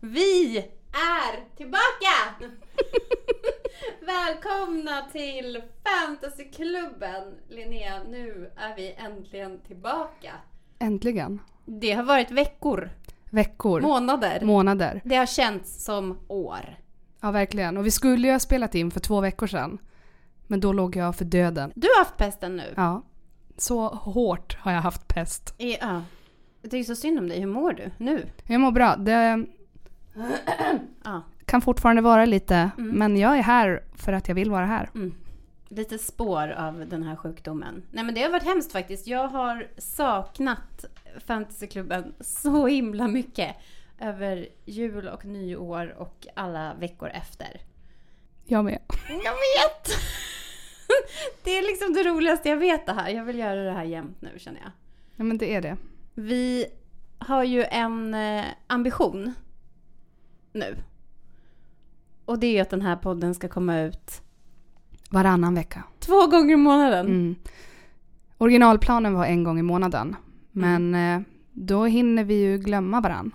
Vi är tillbaka! Välkomna till Fantasyklubben! Linnea, nu är vi äntligen tillbaka. Äntligen. Det har varit veckor, Veckor. månader. månader. Det har känts som år. Ja, verkligen. Och vi skulle ju ha spelat in för två veckor sedan. Men då låg jag för döden. Du har haft pesten nu. Ja. Så hårt har jag haft pest. Ja. Jag tycker så synd om dig. Hur mår du nu? Jag mår bra. Det kan fortfarande vara lite, Mm. men jag är här för att jag vill vara här. Lite spår av den här sjukdomen. Nej men det har varit hemskt faktiskt. Jag har saknat Fantasyklubben så himla mycket. Över jul och nyår och alla veckor efter. Jag med. Jag vet! Det är liksom det roligaste jag vet det här. Jag vill göra det här jämt nu känner jag. Ja, men det är det. Vi har ju en eh, ambition nu. Och det är ju att den här podden ska komma ut Varannan vecka. två gånger i månaden. Mm. Originalplanen var en gång i månaden. Men eh, då hinner vi ju glömma varann.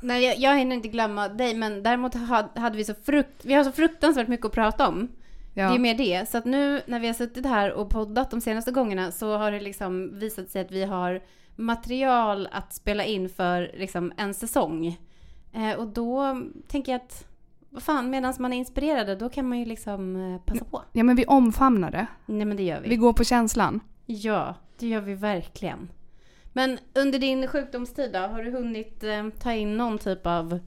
Nej, jag, jag hinner inte glömma dig, men däremot ha- hade vi så frukt, vi har så fruktansvärt mycket att prata om. Det är Ja. mer det. Så att nu när vi har suttit här och poddat de senaste gångerna så har det liksom visat sig att vi har material att spela in för liksom en säsong. Eh, och då tänker jag att, vad fan, medan man är inspirerad då kan man ju liksom eh, passa på. ja, men vi omfamnar det. Nej men det gör vi. Vi går på känslan. Ja, det gör vi verkligen. Men under din sjukdomstid då, har du hunnit eh, ta in någon typ av...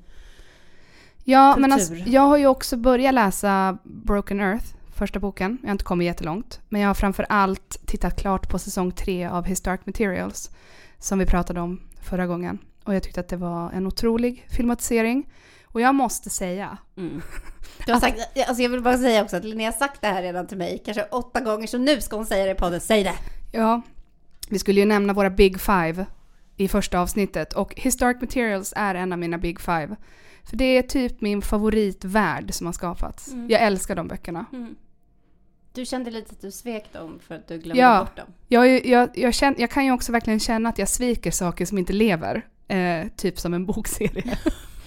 Ja, Kultur. men alltså, jag har ju också börjat läsa Broken Earth, första boken. Jag har inte kommit jättelångt. Men jag har framför allt tittat klart på säsong tre av Historic Materials, som vi pratade om förra gången. Och jag tyckte att det var en otrolig filmatisering. Och jag måste säga, Mm. Du har sagt, alltså jag vill bara säga också att Linnea har sagt det här redan till mig, kanske åtta gånger, så nu ska hon säga det i podden. Säg det! ja, vi skulle ju nämna våra Big Five i första avsnittet. Och Historic Materials är en av mina Big Five. För det är typ min favoritvärld som har skapats. Mm. Jag älskar de böckerna. Du kände lite att du svek dem för att du glömde Ja. bort dem. Jag, är- jag, jag, känner, jag kan ju också verkligen känna att jag sviker saker som inte lever. Eh, typ som en bokserie.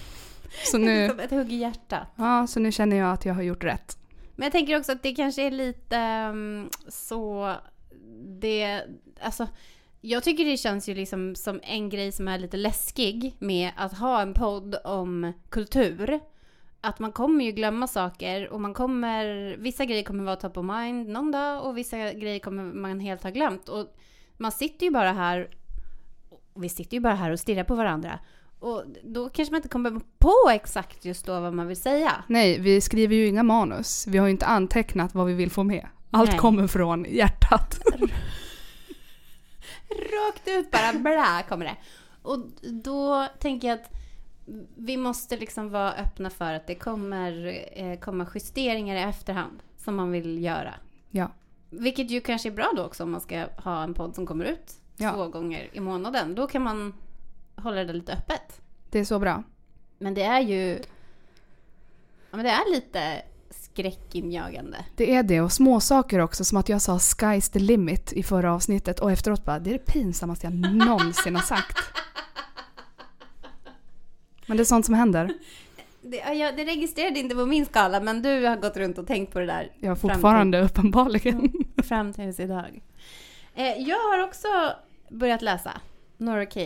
så, nu, ett hugg i hjärtat. ja, så nu känner jag att jag har gjort rätt. Men jag tänker också att det kanske är lite ehm, så... Det... Alltså, jag tycker det känns ju liksom som en grej som är lite läskig med att ha en podd om kultur. Att man kommer ju glömma saker och man kommer... Vissa grejer kommer vara top of mind någon dag och vissa grejer kommer man helt ha glömt. Och man sitter ju bara här... Vi sitter ju bara här och stirrar på varandra. Och då kanske man inte kommer på exakt just då vad man vill säga. Nej, vi skriver ju inga manus. Vi har ju inte antecknat vad vi vill få med. Allt Nej. kommer från hjärtat. Rakt ut bara, blä kommer det. Och då tänker jag att vi måste liksom vara öppna för att det kommer eh, komma justeringar i efterhand som man vill göra. ja. Vilket ju kanske är bra då också om man ska ha en podd som kommer ut Ja. två gånger i månaden. Då kan man hålla det lite öppet. Det är så bra. Men det är ju... Ja, men det är lite skräckinjagande. Det är det och små saker också som att jag sa sky's the limit i förra avsnittet och efteråt bara det är det pinsammaste jag någonsin har sagt. Men det är sånt som händer. Det, ja, jag- det registrerade inte på min skala, men du har gått runt och tänkt på det där Jag har Fram till- fortfarande uppenbarligen. fram tills idag. Eh, jag har också börjat läsa Nora K.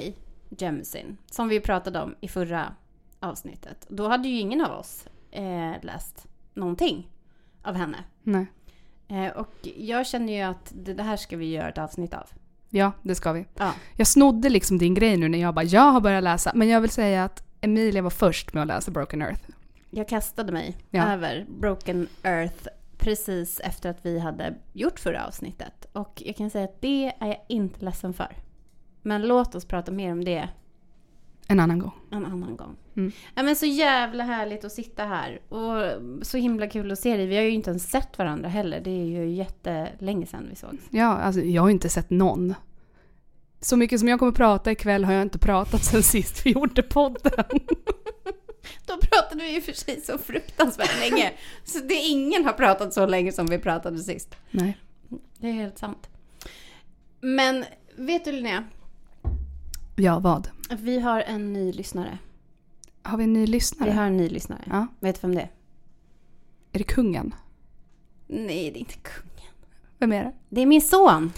Jemisin, som vi pratade om i förra avsnittet. Då hade ju ingen av oss eh, läst någonting av henne. Nej. Eh, och jag känner ju att det, det här ska vi göra ett avsnitt av. Ja, det ska vi. Ja. Jag snodde liksom din grej nu när jag bara jag har börjat läsa. Men jag vill säga att Emilia var först med att läsa Broken Earth. Jag kastade mig Ja. över Broken Earth precis efter att vi hade gjort förra avsnittet. Och jag kan säga att det är jag inte ledsen för. Men låt oss prata mer om det En annan gång. en annan gång. Mm. Ja, men så jävla härligt att sitta här. Och så himla kul att se dig. Vi har ju inte ens sett varandra heller. Det är ju jättelänge sedan vi sågs. Ja, alltså jag har inte sett någon. Så mycket som jag kommer prata ikväll har jag inte pratat sen sist vi gjorde podden. Då pratade vi ju för sig så fruktansvärt länge. Så det ingen har pratat så länge som vi pratade sist. Nej. Det är helt sant. Men vet du Linnea? Ja, vad? Vi har en ny lyssnare. Har vi en ny lyssnare? Vi har en ny lyssnare. Ja. Vet du vem det är? Är det kungen? Nej, det är inte kungen. Vem är det? Det är min son.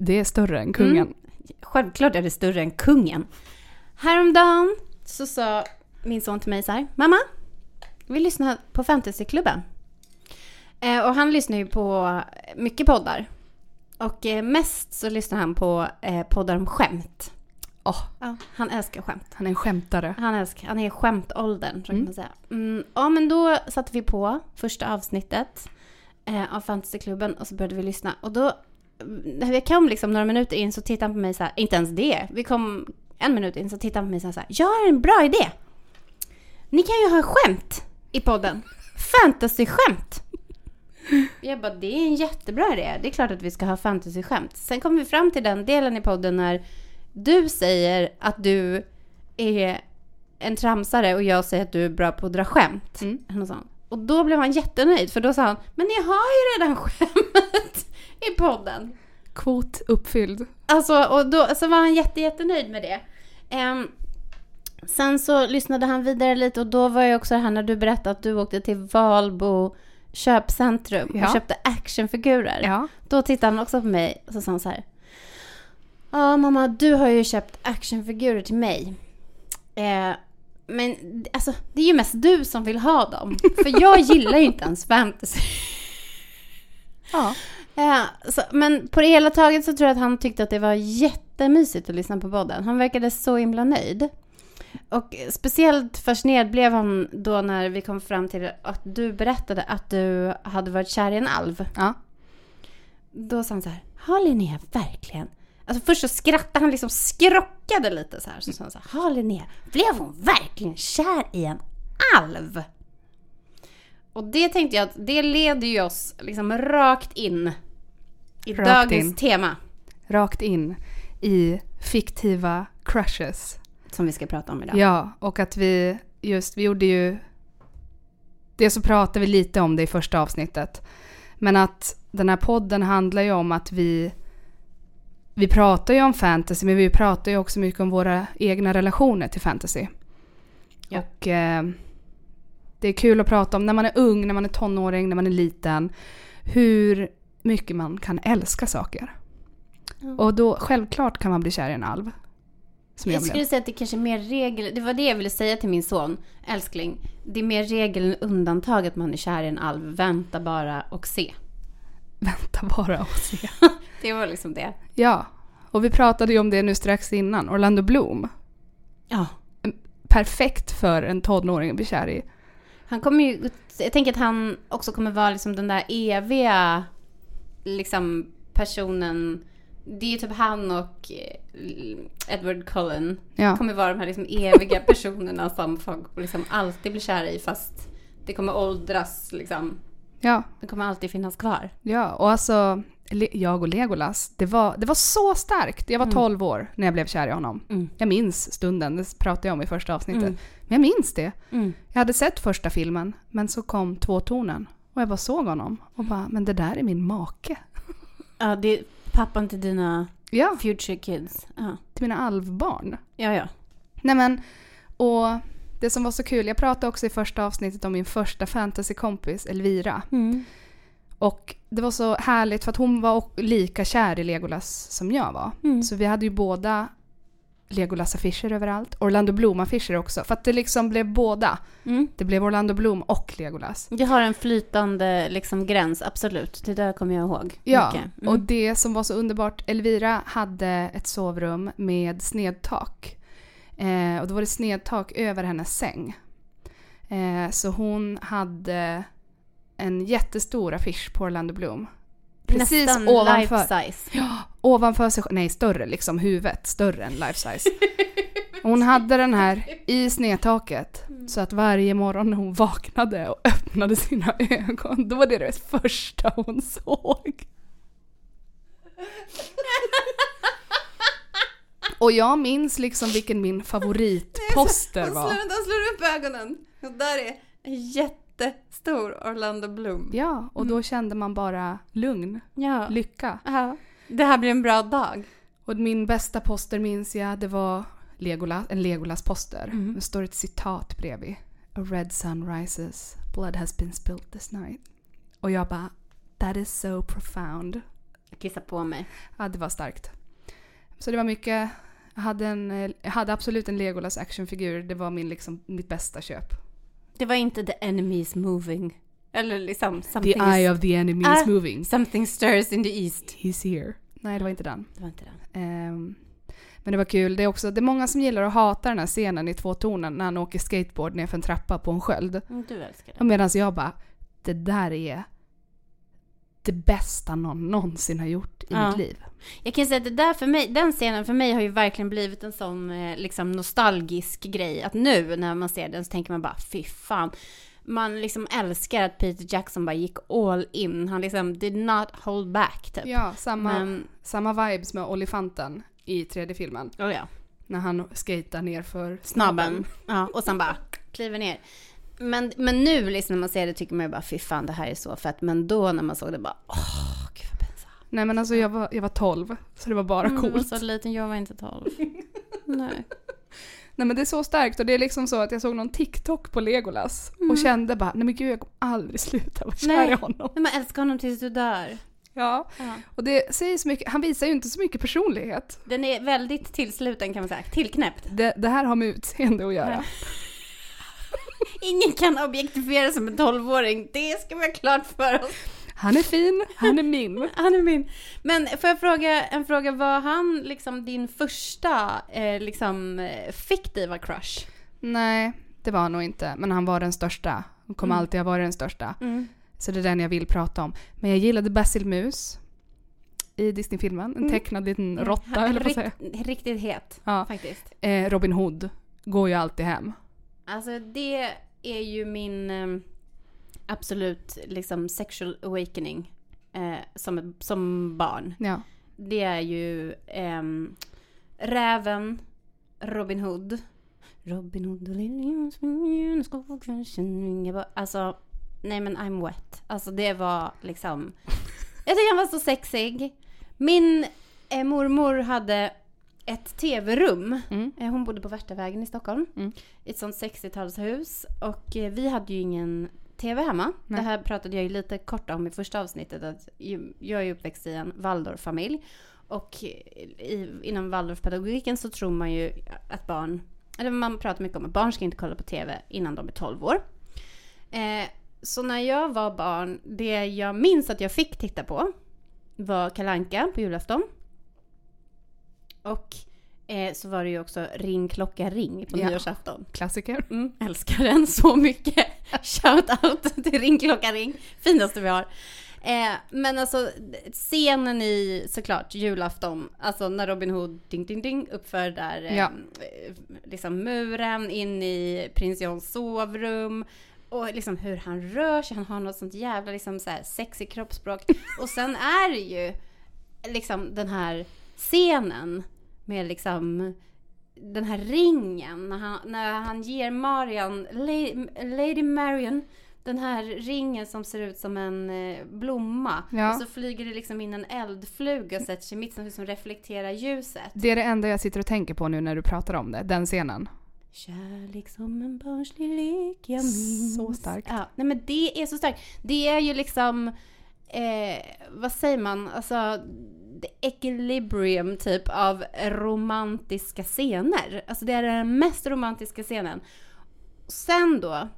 Det är större än kungen. Mm. Självklart är det större än kungen. Häromdagen så sa min son till mig så här. Mamma, vi lyssnar på Fantasyklubben. Eh, och han lyssnar ju på mycket poddar. Och eh, mest så lyssnar han på eh, poddar om skämt. Åh, Ja, han älskar skämt. han är en skämtare. Han, älskar, han är skämtåldern, så kan Mm. man säga. Mm, ja, men då satte vi på första avsnittet eh, av Fantasyklubben och så började vi lyssna. Och då, vi kom liksom några minuter in så tittade han på mig så här, inte ens det. Vi kom en minut in så tittade han på mig så här, jag har en bra idé. Ni kan ju ha skämt i podden. Fantasyskämt. Jag bara, det är en jättebra idé. Det är klart att vi ska ha fantasyskämt. Sen kom vi fram till den delen i podden när du säger att du är en tramsare och jag säger att du är bra på att dra skämt. Mm. Och då blev han jättenöjd för då sa han, men ni har ju redan skämt i podden. Kvot uppfylld. Alltså, och då så var han jätte, jättenöjd med det. Ehm, sen så lyssnade han vidare lite och då var ju också det här när du berättade att du åkte till Valbo köpcentrum Ja. och köpte actionfigurer. Ja. Då tittade han också på mig och så sa han så här. Ja mamma, du har ju köpt actionfigurer till mig. Eh, men alltså, det är ju mest du som vill ha dem. För jag gillar ju inte ens fantasy. Ja. Ja, så, men på det hela taget så tror jag att han tyckte att det var jättemysigt att lyssna på podden. Han verkade så himla nöjd. Och speciellt fascinerad blev han då när vi kom fram till att du berättade att du hade varit kär i en alv. Ja. Då sa han så här, har Linnea verkligen? Alltså först så skrattade han liksom, skrockade lite så här. Så sa han så här, har Linnea, blev hon verkligen kär i en alv? Och det tänkte jag att det leder ju oss liksom rakt in i Rakt dagens in. tema. Rakt in i fiktiva crushes. Som vi ska prata om idag. Ja, och att vi just, vi gjorde ju... Det så pratade vi lite om det i första avsnittet. Men att den här podden handlar ju om att vi... Vi pratar ju om fantasy, men vi pratar ju också mycket om våra egna relationer till fantasy. Ja. Och eh, det är kul att prata om när man är ung, när man är tonåring, när man är liten. Hur mycket man kan älska saker. Ja. Och då, självklart kan man bli kär i en alv. Jag Jag blev. skulle säga att det kanske är mer regel, det var det jag ville säga till min son, älskling. Det är mer regel än undantag att man är kär i en alv. Vänta bara och se. Vänta bara och se. Det var liksom det. Ja, och vi pratade ju om det nu strax innan. Orlando Bloom. Ja. Perfekt för en tonåring att bli kär i. Han kommer ju, jag tänker att han också kommer vara liksom den där eviga liksom personen. Det är ju typ han och eh, Edward Cullen. Ja, kommer vara de här liksom eviga personerna som folk liksom alltid blir kära i fast det kommer åldras liksom. ja, Det kommer alltid finnas kvar. ja. Och alltså, jag och Legolas, det var, det var så starkt. Jag var Mm. 12 år när jag blev kär i honom. Mm. Jag minns stunden, det pratade jag om i första avsnittet. Mm. Men jag minns det. Mm. Jag hade sett första filmen, men så kom tvåtonen. Och jag bara såg honom och bara, men det där är min make. Ja, det är pappan till dina Ja, future kids. Ja, till mina alvbarn. ja. ja. Nej men, och det som var så kul, jag pratade också i första avsnittet om min första fantasykompis Elvira. Mm. Och det var så härligt för att hon var lika kär i Legolas som jag var. Mm. Så vi hade ju båda Legolas-affischer överallt. Orlando Bloom-affischer också. För att det liksom blev båda. Mm. Det blev Orlando Bloom och Legolas. Det har en flytande liksom, gräns, absolut. Det där kommer jag ihåg. Ja. Mm. och det som var så underbart, Elvira hade ett sovrum med snedtak. Eh, och då var det snedtak över hennes säng. Eh, så hon hade en jättestor affisch på Orlando Bloom. Precis Nästan ovanför. life size. Ja, ovanför sig Nej, större liksom. Huvudet. Större än life size. Hon hade den här i snedtaket. Så att varje morgon när hon vaknade och öppnade sina ögon, då var det det första hon såg. Och jag minns liksom vilken min favoritposter Hon var. slår, hon slår upp ögonen. Och där är en jättestor Orlando Bloom. Ja, och då kände man bara lugn, Ja. lycka. ja. Det här blir en bra dag. Och min bästa poster minns jag, det var Legolas, en Legolas-poster. Mhm. Det står ett citat bredvid. A red sun rises, blood has been spilled this night. Och jag bara, that is so profound. Jag kissar på mig. Ja, det var starkt. Så det var mycket, jag hade, en, jag hade absolut en Legolas actionfigur. Det var min, liksom, mitt bästa köp. Det var inte the enemy is moving. Eller liksom The something, eye is, of the enemy is Ah. moving. something stirs in the east. He's here. Nej, det var inte den. Det var inte den. Ehm, men det var kul. Det är också det är många som gillar att hata den här scenen i två tonen när han åker skateboard nerför en trappa på en sköld. Mm, Du älskar den. medan jag bara, det där är det bästa någon någonsin har gjort i Ja. mitt liv. Jag kan säga att det där för mig, den scenen för mig har ju verkligen blivit en sån eh, liksom nostalgisk grej. Att nu när man ser den så tänker man bara fy fan. Man liksom älskar att Peter Jackson bara gick all in. Han liksom did not hold back typ. Ja, samma, Men, samma vibes med olifanten i tredje filmen. oh ja. När han skater ner för Snabben. Ja, och sen bara kliver ner. Men, men nu liksom när man ser det tycker man ju bara fy fan det här är så fett. Men då när man såg det bara åh gud vad pinsamt. Nej men alltså jag var, jag var 12, så det var bara Mm, coolt. var så liten, jag var inte 12. Nej. Nej men det är så starkt och det är liksom så att jag såg någon TikTok på Legolas och kände bara, nej men gud jag kommer aldrig sluta vara kär Mm. Nej. i honom. Men man älskar honom tills du dör. Ja, Ja. och det säger så mycket, han visar ju inte så mycket personlighet. Den är väldigt tillsluten kan man säga. Tillknäppt. Det, det här har med utseende att göra. Ingen kan objektifiera som en 12-åring. Det ska vi ha klart för oss. Han är fin, han är min. Han är min. Men får jag fråga en fråga. Var han liksom din första eh, liksom fiktiva crush? Nej, det var han nog inte. Men han var den största. Han kommer Mm. alltid ha varit den största. Mm. Så det är den jag vill prata om. Men jag gillade Basil Mus i Disney-filmen. En Mm. tecknad liten Mm. råtta, eller säga. rikt- Riktigt het Ja. faktiskt. Eh, Robin Hood går ju alltid hem. Alltså det är ju min eh, absolut liksom sexual awakening eh, som, som barn. Ja. Det är ju ehm, Räven, Robin Hood. Robin Hood och skogen, känner jag bara- Alltså, nej men I'm wet. Alltså det var liksom... Jag tycker han var så sexig. Min eh, mormor hade ett tv-rum. Mm. Eh, hon bodde på Värtavägen i Stockholm. Mm. I ett sånt 60-talshus. Och eh, vi hade ju ingen tv hemma. Nej. Det här pratade jag ju lite kort om i första avsnittet. Att jag är uppväxt i en Waldorf-familj. Och i, inom Waldorfpedagogiken så tror man ju att barn, eller man pratar mycket om att barn ska inte kolla på tv innan de är 12 år. Eh, så när jag var barn, det jag minns att jag fick titta på var Kalanka på julafton. Och eh, så var det ju också Ring klocka ring på Ja. nyårsafton. Klassiker. Mm, älskar den så mycket. Shout out till Ring klocka ring. Finaste vi har. Eh, men alltså scenen i såklart julafton, alltså när Robin Hood ding ding ding uppför där eh, Ja. eh, liksom muren in i prins Johns sovrum och liksom hur han rör sig, han har något sånt jävla liksom så här sexig kroppsspråk. Och sen är det ju liksom den här scenen med liksom den här ringen när han, när han ger Marian, Lady, Lady Marian, den här ringen som ser ut som en eh, blomma. Ja. Och så flyger det liksom in en eldfluga och sätter sig mitt som, som reflekterar ljuset. Det är det enda jag sitter och tänker på nu när du pratar om det, den scenen. Kärlek som en barnslig lek jag minns. Så starkt. Ja, nej men det är så starkt. Det är ju liksom, eh, vad säger man, alltså the equilibrium typ av romantiska scener. Alltså det är den mest romantiska scenen. Sen då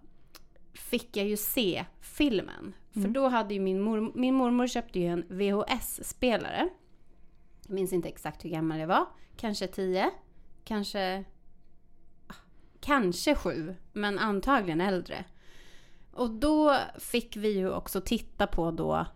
fick jag ju se filmen. För då hade ju min, mor, min mormor köpte ju en VHS-spelare. Jag minns inte exakt hur gammal jag var. Kanske 10, kanske kanske sju, men antagligen äldre. Och då fick vi ju också titta på då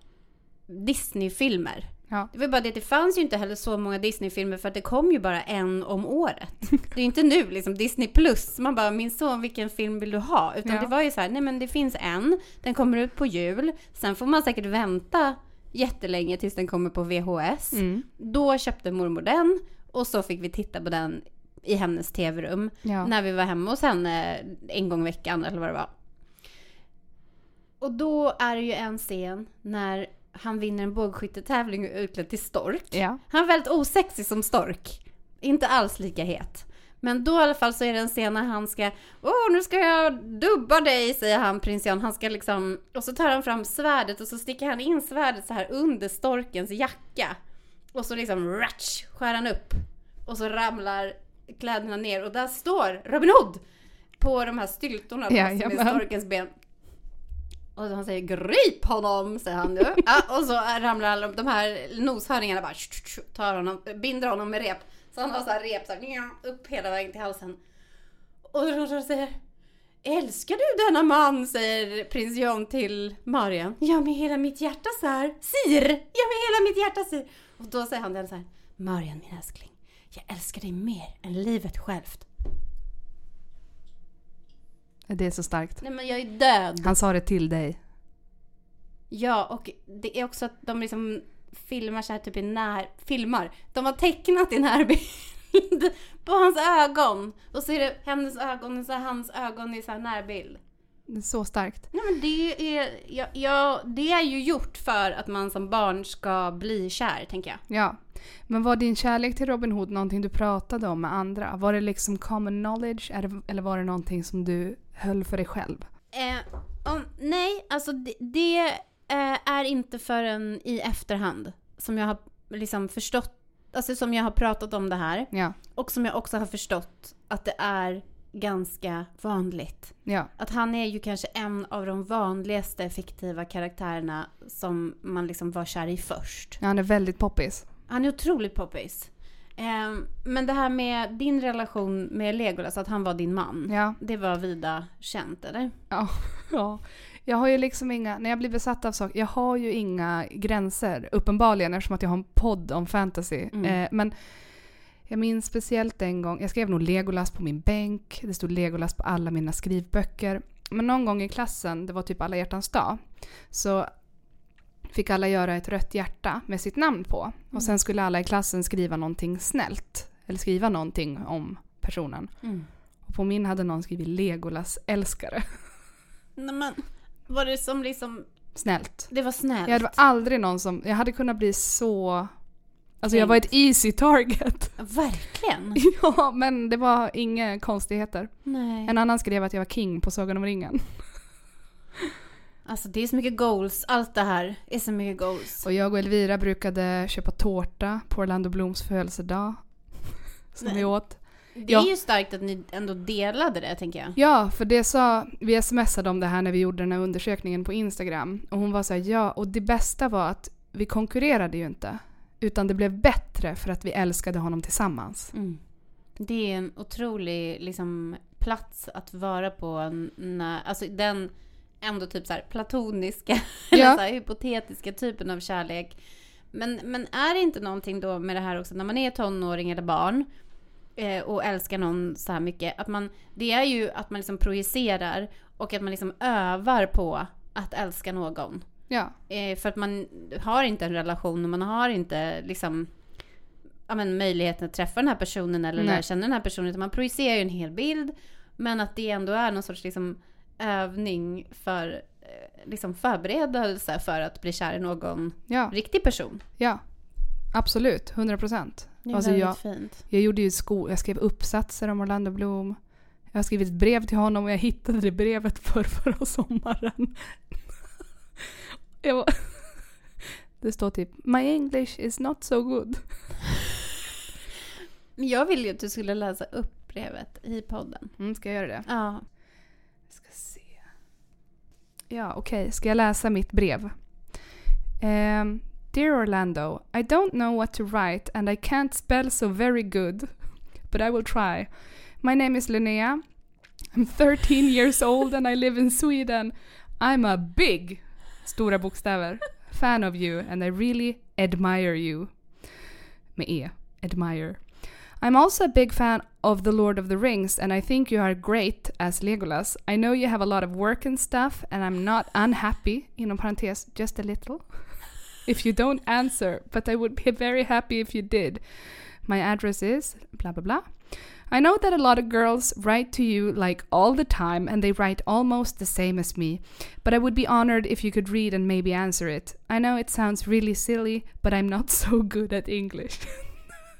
Disney-filmer. Ja. Det var bara det att det fanns ju inte heller så många Disney-filmer för att det kom ju bara en om året. Det är inte nu liksom Disney plus, man bara min son vilken film vill du ha? Utan Ja. det var ju så här, nej men det finns en, den kommer ut på jul, sen får man säkert vänta jättelänge tills den kommer på VHS. Mm. Då köpte mormor den och så fick vi titta på den i hennes tv-rum Ja. när vi var hemma hos henne en gång i veckan eller vad det var. Och då är det ju en scen när han vinner en bågskyttetävling och är utklädd till stork. ja. Han är väldigt osexig som stork. Inte alls lika het. Men då i alla fall så är det en scen när han ska, åh nu ska jag dubba dig, säger han prins Jan. Han ska liksom, och så tar han fram svärdet och så sticker han in svärdet så här under storkens jacka. Och så liksom ratch, skär han upp. Och så ramlar kläderna ner och där står Robin Hood! På de här styltorna Ja, som är storkens ben. Och han säger grip honom, säger han nu. Ja, och så ramlar alla de här noshörningarna bara tar honom, binder honom med rep. Så han har så här rep så här, upp hela vägen till halsen. Och då säger Älskar du denna man? säger prins John till Marian. Ja, med hela mitt hjärta sir. Sir! Ja, med hela mitt hjärta sir. Och då säger han till henne så här. Marian min älskling. Jag älskar dig mer än livet självt. Det är så starkt. Nej men jag är död. Han sa det till dig. Ja, och det är också att de liksom filmar så här typ i när... Filmar? De har tecknat i närbild på hans ögon. Och så är det hennes ögon och så är hans ögon i så här närbild. Det är så starkt. Nej men det är, ja, ja, det är ju gjort för att man som barn ska bli kär, tänker jag. Ja. Men var din kärlek till Robin Hood någonting du pratade om med andra? Var det liksom common knowledge eller var det någonting som du höll för dig själv? Eh, om, nej, alltså det, det eh, är inte förrän i efterhand som jag har liksom förstått, alltså som jag har pratat om det här. Ja. Och som jag också har förstått att det är ganska vanligt. Ja. Att han är ju kanske en av de vanligaste fiktiva karaktärerna som man liksom var kär i först. ja han är väldigt poppis. Han är otroligt poppis. Ehm, men det här med din relation med Legolas, att han var din man. Ja. Det var vida känt, eller? Ja. ja. Jag har ju liksom inga, när jag blir besatt av saker, jag har ju inga gränser uppenbarligen eftersom att jag har en podd om fantasy. Mm. Eh, men jag minns speciellt en gång, jag skrev nog Legolas på min bänk, det stod Legolas på alla mina skrivböcker. Men någon gång i klassen, det var typ alla hjärtans dag, så fick alla göra ett rött hjärta med sitt namn på. Och sen skulle alla i klassen skriva någonting snällt. Eller skriva någonting om personen. Och på min hade någon skrivit Legolas älskare. Nej, men var det som liksom, Snällt. det var snällt? Ja, det var aldrig någon som, jag hade kunnat bli så... Alltså jag var ett easy target. Verkligen? ja, men det var inga konstigheter. Nej. En annan skrev att jag var king på Sagan om ringen. Alltså det är så mycket goals, allt det här är så mycket goals. Och jag och Elvira brukade köpa tårta på Orlando Blooms födelsedag. Som Nej. vi åt. Det Ja. är ju starkt att ni ändå delade det, tänker jag. Ja, för det sa, vi smsade om det här när vi gjorde den här undersökningen på Instagram. Och hon var så här, ja, och det bästa var att vi konkurrerade ju inte. Utan det blev bättre för att vi älskade honom tillsammans. Mm. Det är en otrolig liksom, plats att vara på. När, alltså den ändå typ så här platoniska, eller Ja. så här, hypotetiska typen av kärlek. Men, men är det inte någonting då med det här också när man är tonåring eller barn eh, och älskar någon så här mycket. Att man, det är ju att man liksom projicerar och att man liksom övar på att älska någon. Ja, Eh, för att man har inte en relation och man har inte liksom ja, men, möjligheten att träffa den här personen eller lära känna den här personen. Utan man projicerar ju en hel bild. Men att det ändå är någon sorts liksom, övning för eh, liksom förberedelse för att bli kär i någon ja, riktig person. ja. Absolut, 100 procent. Det är Alltså, väldigt jag- fint. Jag gjorde ju sko- jag skrev uppsatser om Orlando Bloom. Jag har skrivit ett brev till honom och jag hittade det brevet för förra sommaren. jag var... Det står typ My English is not so good. Men jag ville ju att du skulle läsa upp brevet i podden. Mm, ska jag göra det? Ja. Ja, okej. Ska jag läsa mitt brev? Um, Dear Orlando, I don't know what to write and I can't spell so very good, but I will try. My name is Linnea. I'm 13 years old and I live in Sweden. I'm a big, stora bokstäver, fan of you and I really admire you. Med E. Admire. I'm also a big fan of The Lord of the Rings, and I think you are great as Legolas. I know you have a lot of work and stuff, and I'm not unhappy, inom parentes, just a little, if you don't answer, but I would be very happy if you did. My address is blah blah blah. I know that a lot of girls write to you like all the time, and they write almost the same as me, but I would be honored if you could read and maybe answer it. I know it sounds really silly, but I'm not so good at English.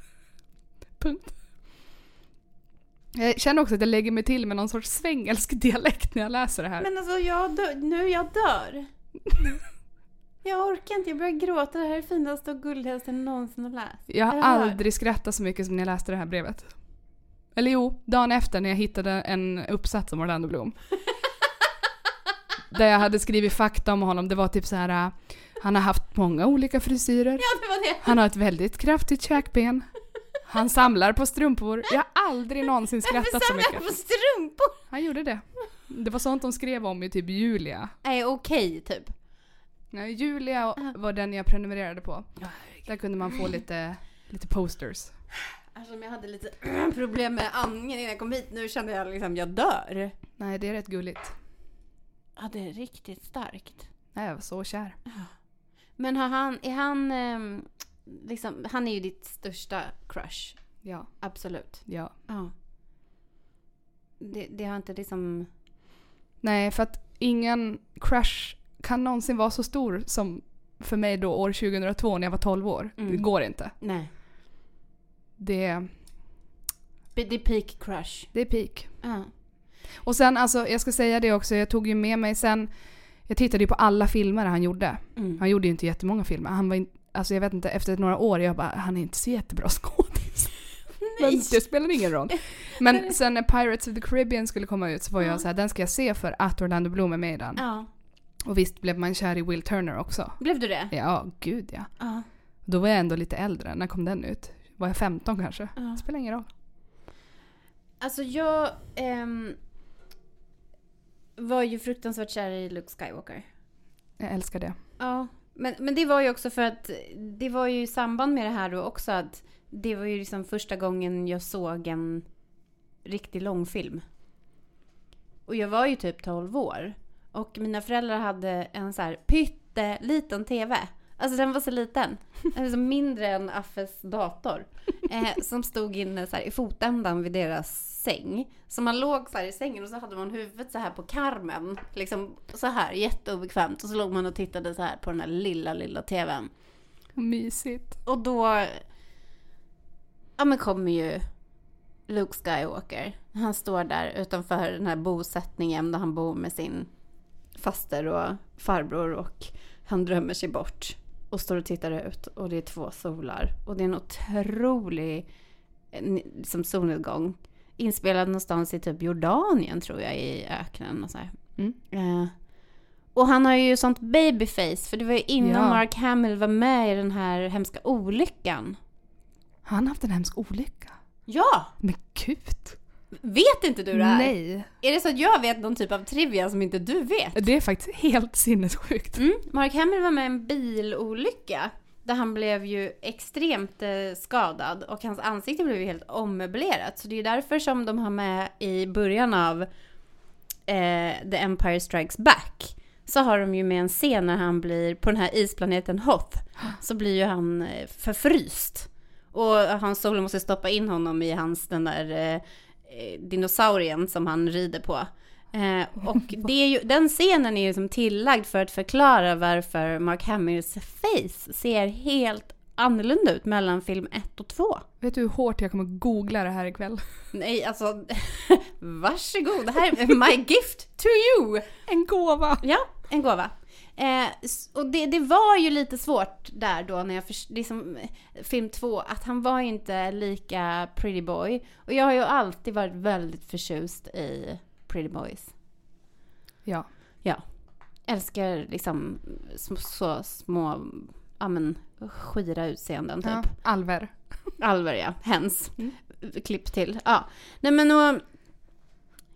Punkt. Jag känner också att jag lägger mig till med någon sorts svengelsk dialekt när jag läser det här. Men alltså jag dör, nu jag dör. Jag orkar inte, jag börjar gråta. Det här är det finaste och gulligaste jag någonsin har läst. jag har aldrig skrattat så mycket som när jag läste det här brevet. Eller jo, dagen efter när jag hittade en uppsats om Orlando Bloom. där jag hade skrivit fakta om honom. Det var typ så här. äh, Han har haft många olika frisyrer. Ja, det det. Han har ett väldigt kraftigt käkben. Han samlar på strumpor. Jag har aldrig någonsin skrattat så mycket. på strumpor. Han gjorde det. Det var sånt de skrev om i typ Julia. Nej, okej typ. Nej, Julia var den jag prenumererade på. Där kunde man få lite, lite posters. Eftersom jag hade lite problem med andningen innan jag kom hit. Nu kände jag liksom, jag dör. Nej, det är rätt gulligt. Ja, det är riktigt starkt. Nej, jag var så kär. Men har han, är han, ehm, liksom, han är ju ditt största crush. Ja, Absolut. ja. Ja. Det, det har inte liksom... Nej, för att ingen crush kan någonsin vara så stor som för mig då år 2002 när jag var 12 år. Mm. Det går inte. Nej. Det, Det är peak crush. det är peak. Ja. Och sen alltså, jag ska säga det också, jag tog ju med mig sen, jag tittade ju på alla filmer han gjorde. Mm. Han gjorde ju inte jättemånga filmer. Han var in, alltså jag vet inte, efter några år, jag bara, han är inte så jättebra skådis. Men det spelar ingen roll. Men sen när Pirates of the Caribbean skulle komma ut så var Ja. jag så här, den ska jag se för att Orlando Bloom är med i den. Ja. Och visst blev man kär i Will Turner också. Blev du det? Ja, gud ja. Ja. Då var jag ändå lite äldre. När kom den ut? Var jag 15 kanske? Ja. Spelar ingen roll. Alltså jag ehm, var ju fruktansvärt kär i Luke Skywalker. Jag älskar det. Ja, men, men det var ju också för att det var ju i samband med det här då också att det var ju liksom första gången jag såg en riktig långfilm. Och jag var ju typ 12 år. Och mina föräldrar hade en så här pytteliten TV. Alltså den var så liten. Alltså mindre än Affes dator. Eh, som stod inne så här i fotändan vid deras säng. Så man låg så här i sängen och så hade man huvudet så här på karmen. Liksom så här jätteobekvämt. Och så låg man och tittade så här på den här lilla, lilla TVn. Mysigt. Och då ja, men kommer ju Luke Skywalker. Han står där utanför den här bosättningen där han bor med sin faster och farbror och han drömmer sig bort och står och tittar ut och det är två solar och det är en otrolig eh, som solnedgång inspelad någonstans i typ Jordanien tror jag i öknen och så. Mm. Eh, och han har ju sånt babyface för det var ju innan Ja. Mark Hamill var med i den här hemska olyckan. Har han haft en hemsk olycka? Ja! Men gud. Vet inte du det här? Nej. Är det så att jag vet någon typ av trivia som inte du vet? Det är faktiskt helt sinnessjukt. Mm. Mark Hamill var med i en bilolycka. Där han blev ju extremt eh, skadad och hans ansikte blev ju helt ommöblerat. Så det är därför som de har med i början av eh, The Empire Strikes Back. Så har de ju med en scen när han blir, på den här isplaneten Hoth, så blir ju han eh, förfryst. Och Hans Solo måste stoppa in honom i hans, den där eh, dinosaurien som han rider på. Eh, och det är ju, den scenen är ju som tillagd för att förklara varför Mark Hamills face ser helt annorlunda ut mellan film 1 och 2. Vet du hur hårt jag kommer googla det här ikväll? Nej, alltså varsågod, det här är my gift to you! En gåva! Ja, en gåva. Eh, och det, det var ju lite svårt där då när jag först, liksom, film två, att han var inte lika pretty boy. Och jag har ju alltid varit väldigt förtjust i pretty boys. Ja. Älskar liksom sm- så små, ja men skira utseenden typ. ja. Alver. Alver ja, hens. Mm. Klipp till. Ja. Nej men och,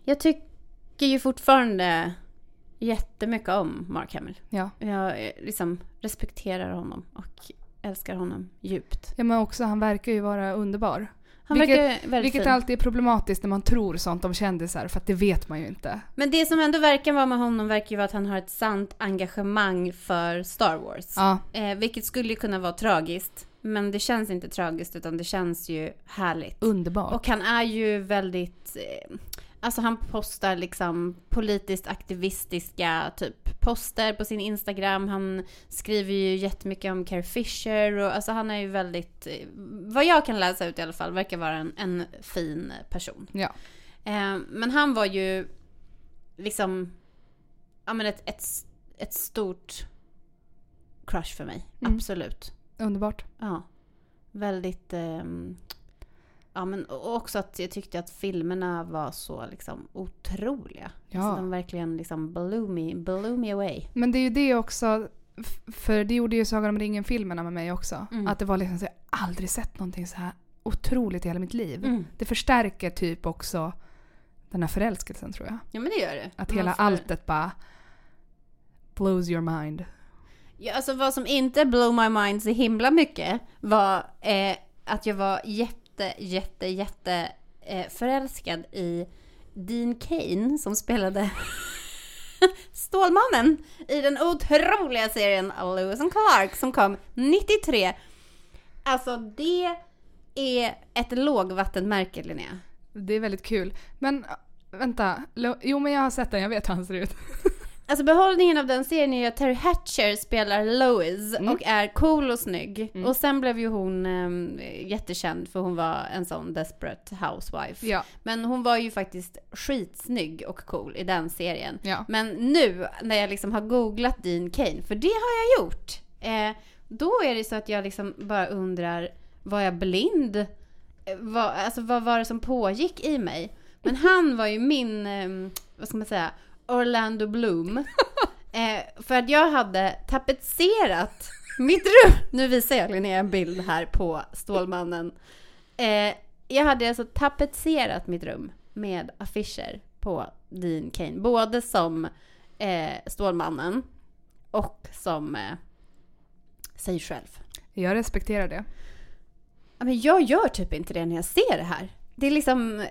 jag tycker ju fortfarande jättemycket om Mark Hamill. Ja. Jag eh, liksom respekterar honom och älskar honom djupt. ja, men också han verkar ju vara underbar. Han Vilket- verkar väldigt Vilket fin. alltid är problematiskt när man tror sånt om kändisar, för att det vet man ju inte. Men det som ändå verkar vara med honom verkar ju vara att han har ett sant engagemang för Star Wars. Ja, Eh, vilket skulle ju kunna vara tragiskt. Men det känns inte tragiskt utan det känns ju härligt. underbart. Och han är ju väldigt... Eh, Alltså han postar liksom politiskt aktivistiska typ poster på sin Instagram. Han skriver ju jättemycket om Carrie Fisher och alltså han är ju väldigt, eh, vad jag kan läsa ut i alla fall, verkar vara en, en fin person. Ja. Eh, men han var ju liksom, ja men ett, ett, ett stort crush för mig. Mm. Absolut. Underbart. Ja. Väldigt, ehm, ja men också att jag tyckte att filmerna var så liksom otroliga. Ja. Alltså de verkligen liksom blew me, blew me away. Men det är ju det också, för det gjorde ju Sagan om ringen-filmerna med mig också. Mm. Att det var liksom så, jag aldrig sett någonting så här otroligt i hela mitt liv. Mm. Det förstärker typ också den här förälskelsen tror jag. Ja men det gör det. Att hela får- alltet bara blows your mind. Ja, alltså vad som inte blow my mind så himla mycket var eh, att jag var jätte, jätte, jätte eh, förälskad i Dean Kane som spelade Stålmannen i den otroliga serien Lewis and Clark som kom 93. Alltså det är ett lågvattenmärke Linnea. Det är väldigt kul. Men vänta, jo men jag har sett den, jag vet hur han ser ut. Alltså behållningen av den serien är ju att Terry Hatcher spelar Lois Mm. och är cool och snygg. Mm. Och sen blev ju hon um, jättekänd för hon var en sån desperate housewife. Ja, Men hon var ju faktiskt skitsnygg och cool i den serien. ja. Men nu när jag liksom har googlat Dean Kane, för det har jag gjort. Eh, då är det så att jag liksom bara undrar, var jag blind? Eh, Vad, alltså vad var det som pågick i mig? Men han var ju min, eh, vad ska man säga, Orlando Bloom. Eh, för att jag hade tapetserat mitt rum. Nu visar jag Linnea en bild här på Stålmannen. Eh, jag hade alltså tapetserat mitt rum med affischer på Dean Kane. Både som eh, Stålmannen och som eh, sig själv. Jag respekterar det. Men jag gör typ inte det när jag ser det här. Det är liksom,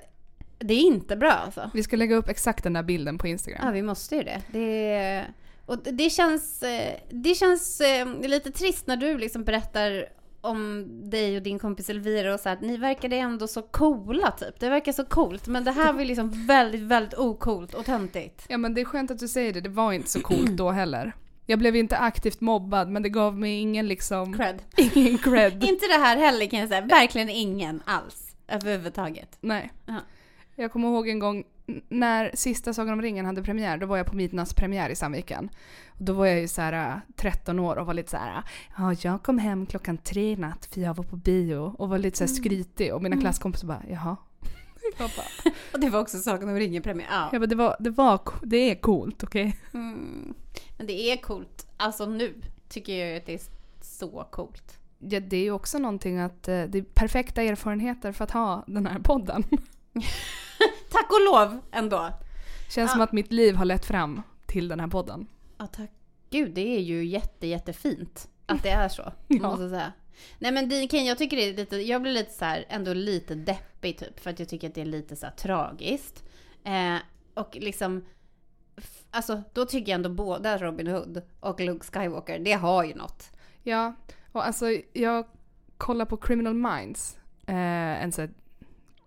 det är inte bra alltså. Vi ska lägga upp exakt den där bilden på Ja, Instagram. vi måste ju det. det och det känns, eh, det känns eh, lite trist när du liksom berättar om dig och din kompis Elvira och så här, att ni verkade ändå så coola typ. Det verkar så coolt, men det här var liksom väldigt, väldigt ocoolt och töntigt. Ja men det är skönt att du säger det, det var inte så coolt då heller. Jag blev inte aktivt mobbad men det gav mig ingen liksom, Cred. ingen cred. Inte det här heller kan jag säga. Verkligen ingen alls. Överhuvudtaget. Nej. Ja. Jag kommer ihåg en gång när sista Sagan om ringen hade premiär, då var jag på Midnatts premiär i Sandviken. Då var jag ju så här äh, 13 år och var lite så här, ja jag kom hem klockan tre i natt för jag var på bio och var lite så här skrytig och mina klasskompisar bara, jaha. Och det var också Sagan om ringen-premiär. Ja. jag bara det, var, det, var, det är coolt, okej? Mm. Men det är coolt. Alltså nu tycker jag att det är så coolt. Ja, det är ju också någonting att eh, det är perfekta erfarenheter för att ha den här podden. Och lov ändå. Känns som Ja. att mitt liv har lett fram till den här podden. Ja, tack. Gud, det är ju jätte, jättefint att det är så. Ja. Måste säga. Nej men Dean jag tycker det är lite, jag blir lite så här, ändå lite deppig typ. För att jag tycker att det är lite så här tragiskt. Eh, och liksom, alltså då tycker jag ändå båda Robin Hood och Luke Skywalker, det har ju något. Ja, och alltså jag kollar på Criminal Minds, eh, en här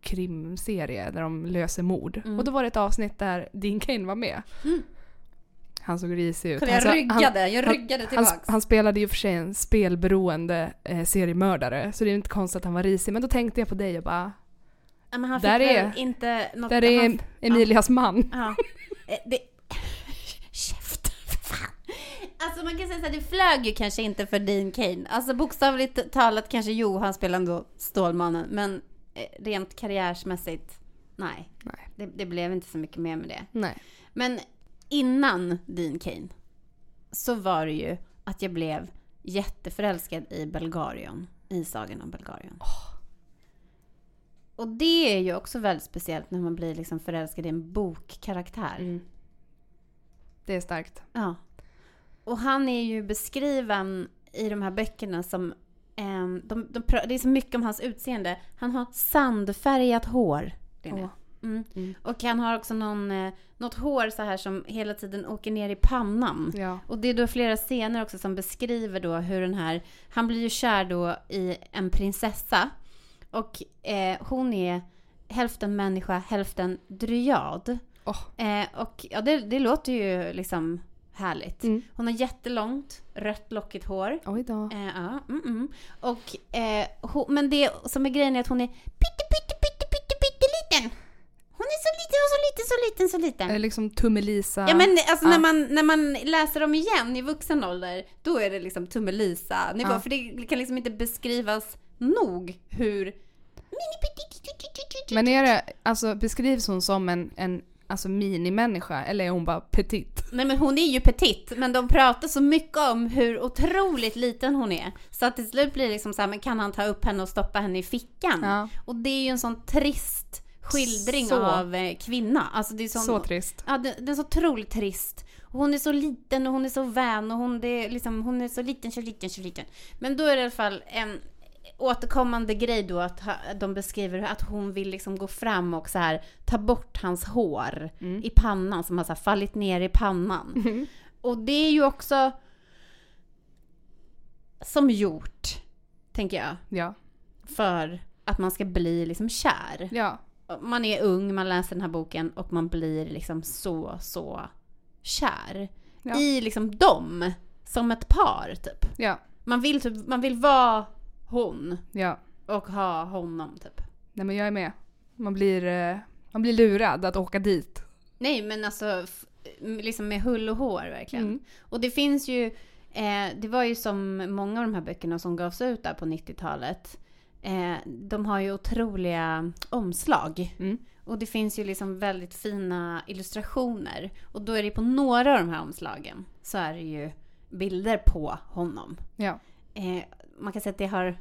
krimserie där de löser mord. Mm. Och då var det ett avsnitt där Dean Kane var med. Mm. Han såg risig ut. Kolla, Han jag ryggade, jag han- ryggade Han, tillbaks. han spelade i och för sig en spelberoende eh, seriemördare, så det är inte konstigt att han var risig. Men då tänkte jag på dig och bara, ja, men han där fick är- inte något... där är han, Emilias man. Ja. Eh, Det... Alltså man kan säga så här, det flög ju kanske inte för Dean Kane. Alltså bokstavligt talat kanske jo, han spelade ändå Stålmannen. Men rent karriärsmässigt, nej. Nej. Det, det blev inte så mycket mer med det. Nej. Men innan Dean Kane så var det ju att jag blev jätteförälskad i Belgarion. I Sagan om Belgarion. Och det är ju också väldigt speciellt när man blir liksom förälskad i en bokkaraktär. Mm. Det är starkt. Ja. Och han är ju beskriven i de här böckerna som... ehm, de, de, det är så mycket om hans utseende. Han har sandfärgat hår. Mm. Mm. Och han har också någon, eh, något hår så här som hela tiden åker ner i pannan. Ja. Och det är då flera scener också som beskriver då hur den här... Han blir ju kär då i en prinsessa. Och eh, hon är hälften människa, hälften dryad. Åh. Eh, och ja, det, det låter ju liksom härligt. Mm. Hon har jättelångt rött lockigt hår. Oj då. Eh, ja, mm, mm. Och, eh, hon, men det som är grejen är att hon är pytte, pytte, pytte, pytte, pytte liten. Hon är så liten så liten, så liten, så liten. Är liksom Tummelisa. Ja men alltså Ja. när, man, när man läser dem igen i vuxen ålder, då är det liksom Tummelisa nivå. Ja. För det kan liksom inte beskrivas nog hur... Men är det, alltså beskrivs hon som en, en alltså minimänniska eller är hon bara petit? Nej men hon är ju petit, men de pratar så mycket om hur otroligt liten hon är. Så att till slut blir det liksom så här, men kan han ta upp henne och stoppa henne i fickan? Ja. Och det är ju en sån trist skildring Så. av eh, kvinna. Alltså det är sån, Så trist. Ja, det, det är så otroligt trist. Hon är så liten och hon är så vän och hon, det är liksom, hon är så liten, så liten, så liten. Men då är det i alla fall en återkommande grej då att de beskriver att hon vill liksom gå fram och så här ta bort hans hår Mm. i pannan som har så här fallit ner i pannan. Och det är ju också som gjort, tänker jag, Ja. för att man ska bli liksom kär Ja. man är ung, man läser den här boken och man blir liksom så, så kär. Ja. I liksom dem, som ett par typ. Ja. Man vill, typ, man vill vara hon Ja. och ha honom typ. Nej men jag är med. Man blir, eh, man blir lurad att åka dit. Nej men alltså, liksom med hull och hår verkligen. Mm. Och det finns ju, eh, det var ju som många av de här böckerna som gavs ut där på 90-talet. Eh, de har ju otroliga omslag. Mm. Och det finns ju liksom väldigt fina illustrationer. Och då är det på några av de här omslagen så är det ju bilder på honom. Ja. Eh, man kan säga att det har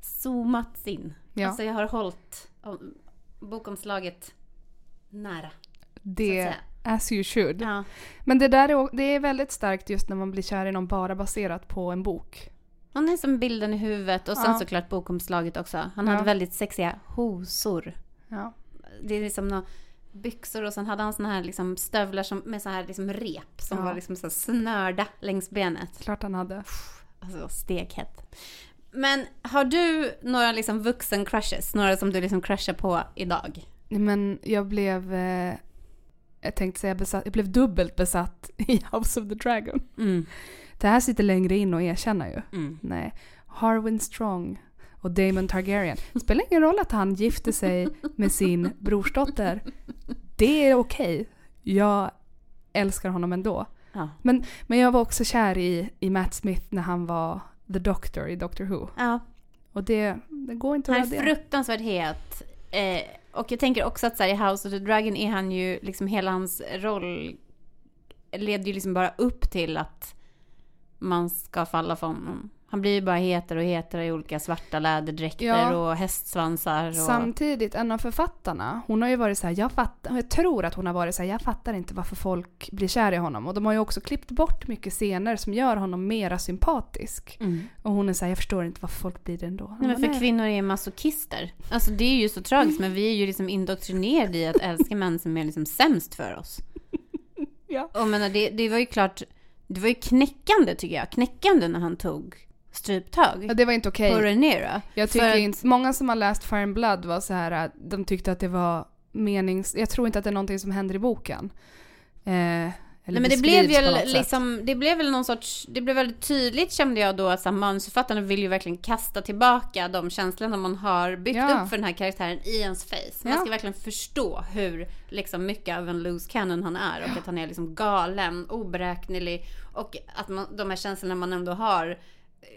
zoomats in. Ja. Alltså jag har hållit om, bokomslaget nära. Det, as you should. Ja. Men det där är, det är väldigt starkt just när man blir kär i någon bara baserat på en bok. Han är som bilden i huvudet och sen Ja. såklart bokomslaget också. Han hade väldigt sexiga hosor. Det är liksom några byxor och sen hade han såna här liksom stövlar som, med så här liksom rep som Ja. var liksom så snörda längs benet. Klart han hade. Alltså stekhett. Men har du några liksom vuxen-crushes? Några som du liksom crushar på idag? Men jag blev, eh, jag tänkte säga besatt, jag blev dubbelt besatt i House of the Dragon. Mm. Det här sitter längre in att erkänna ju. Mm. Nej. Harwin Strong och Daemon Targaryen. Det spelar ingen roll att han gifte sig med sin brorsdotter. Det är okej. Jag älskar honom ändå. Ja. Men, men jag var också kär i, i Matt Smith när han var The Doctor i Doctor Who. ja. Och det, det går inte att Han är fruktansvärt het. Eh, och jag tänker också att så här, i House of the Dragon är han ju liksom hela hans roll leder ju liksom bara upp till att man ska falla för honom. Han blir ju bara hetare och hetare i olika svarta läderdräkter Ja. och hästsvansar. Och... Samtidigt, en av författarna, hon har ju varit så här, jag fattar, jag tror att hon har varit så här, jag fattar inte varför folk blir kär i honom. Och de har ju också klippt bort mycket scener som gör honom mera sympatisk. Mm. Och hon är så här, jag förstår inte varför folk blir det ändå. Nej, men för kvinnor är masochister. Alltså det är ju så tragiskt, men vi är ju liksom indoktrinerade i att älska män som är liksom sämst för oss. Ja. Och menar, det, det var ju klart, det var ju knäckande tycker jag. Knäckande när han tog stryptag Ja, det var inte okej. på Rhaenyra. Jag För tycker att- inte, många som har läst Fire and Blood var så här, att de tyckte att det var menings... Jag tror inte att det är någonting som händer i boken. Eh, Nej men det blev sätt. liksom, det blev väl någon sorts, det blev väldigt tydligt kände jag då att manusförfattarna vill ju verkligen kasta tillbaka de känslorna man har byggt Ja. upp för den här karaktären i ens face. Man Ja. ska verkligen förstå hur liksom mycket av en loose cannon han är och att han är liksom galen, oberäknelig och att man, de här känslorna man ändå har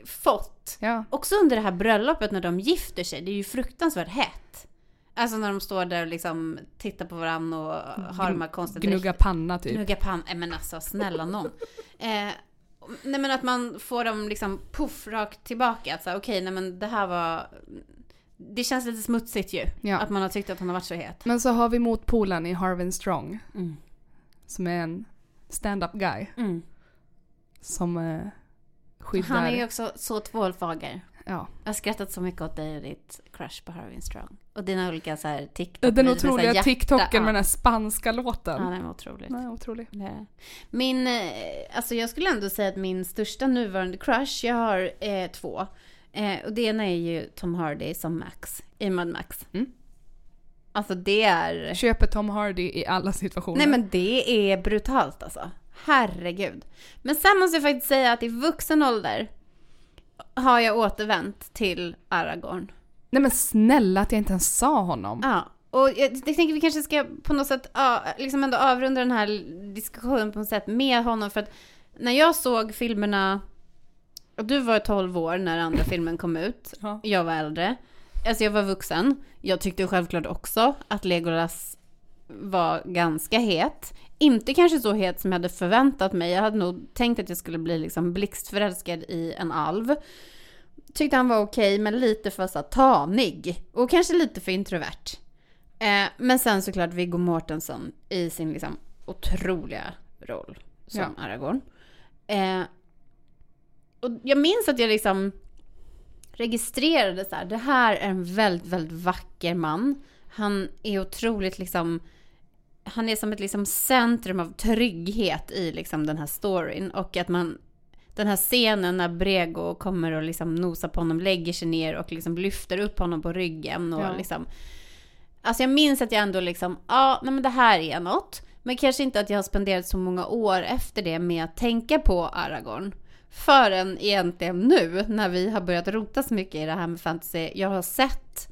fått. Ja. Också under det här bröllopet när de gifter sig, det är ju fruktansvärt hett. Alltså när de står där och liksom tittar på varandra och har de här konstiga Gnugga panna typ. Gnugga pann, nej men alltså snälla någon. Eh, nej men att man får dem liksom puff rakt tillbaka. Att okej, nej men det här var... Det känns lite smutsigt ju. Ja. Att man har tyckt att han har varit så het. Men så har vi motpolen i Harvin Strong. Mm. Som är en stand-up guy. Mm. Som eh, skyddar... Han är ju också så tvålfager. ja. Jag har skrattat så mycket åt dig och ditt crush på Harvin Strong. Och dina olika så här TikTok. Den med otroliga hjärta. TikToken ja. med den här spanska låten. Ja, den var otrolig. Nej, otrolig. Det. Min, eh, alltså jag skulle ändå säga att min största nuvarande crush, jag har eh, två. Eh, och det ena är ju Tom Hardy som Max i Mad Max. Mm. Alltså det är... Köper Tom Hardy i alla situationer. Nej men det är brutalt alltså. Herregud. Men sen måste jag faktiskt säga att i vuxen ålder har jag återvänt till Aragorn. Nej men snälla att jag inte ens sa honom. Ja. Och jag, jag tänker vi kanske ska på något sätt ja, liksom ändå avrunda den här diskussionen på något sätt med honom för att när jag såg filmerna och du var 12 år när andra filmen kom ut. Ja. Jag var äldre. Alltså jag var vuxen. Jag tyckte självklart också att Legolas var ganska het. Inte kanske så het som jag hade förväntat mig. Jag hade nog tänkt att jag skulle bli liksom blixtförälskad i en alv. Tyckte han var okej, men lite för så här tanig. Och kanske lite för introvert. Eh, men sen såklart Viggo Mortensen i sin liksom otroliga roll som Ja. Aragorn. Eh, och jag minns att jag liksom registrerade så här, det här är en väldigt, väldigt vacker man. Han är otroligt liksom, han är som ett liksom centrum av trygghet i liksom den här storyn. Och att man, den här scenen när Brego kommer och liksom nosar på honom, lägger sig ner och liksom lyfter upp honom på ryggen och Ja. liksom. Alltså jag minns att jag ändå liksom, ja, nej men det här är något. Men kanske inte att jag har spenderat så många år efter det med att tänka på Aragorn. Förrän egentligen nu när vi har börjat rota så mycket i det här med fantasy. Jag har sett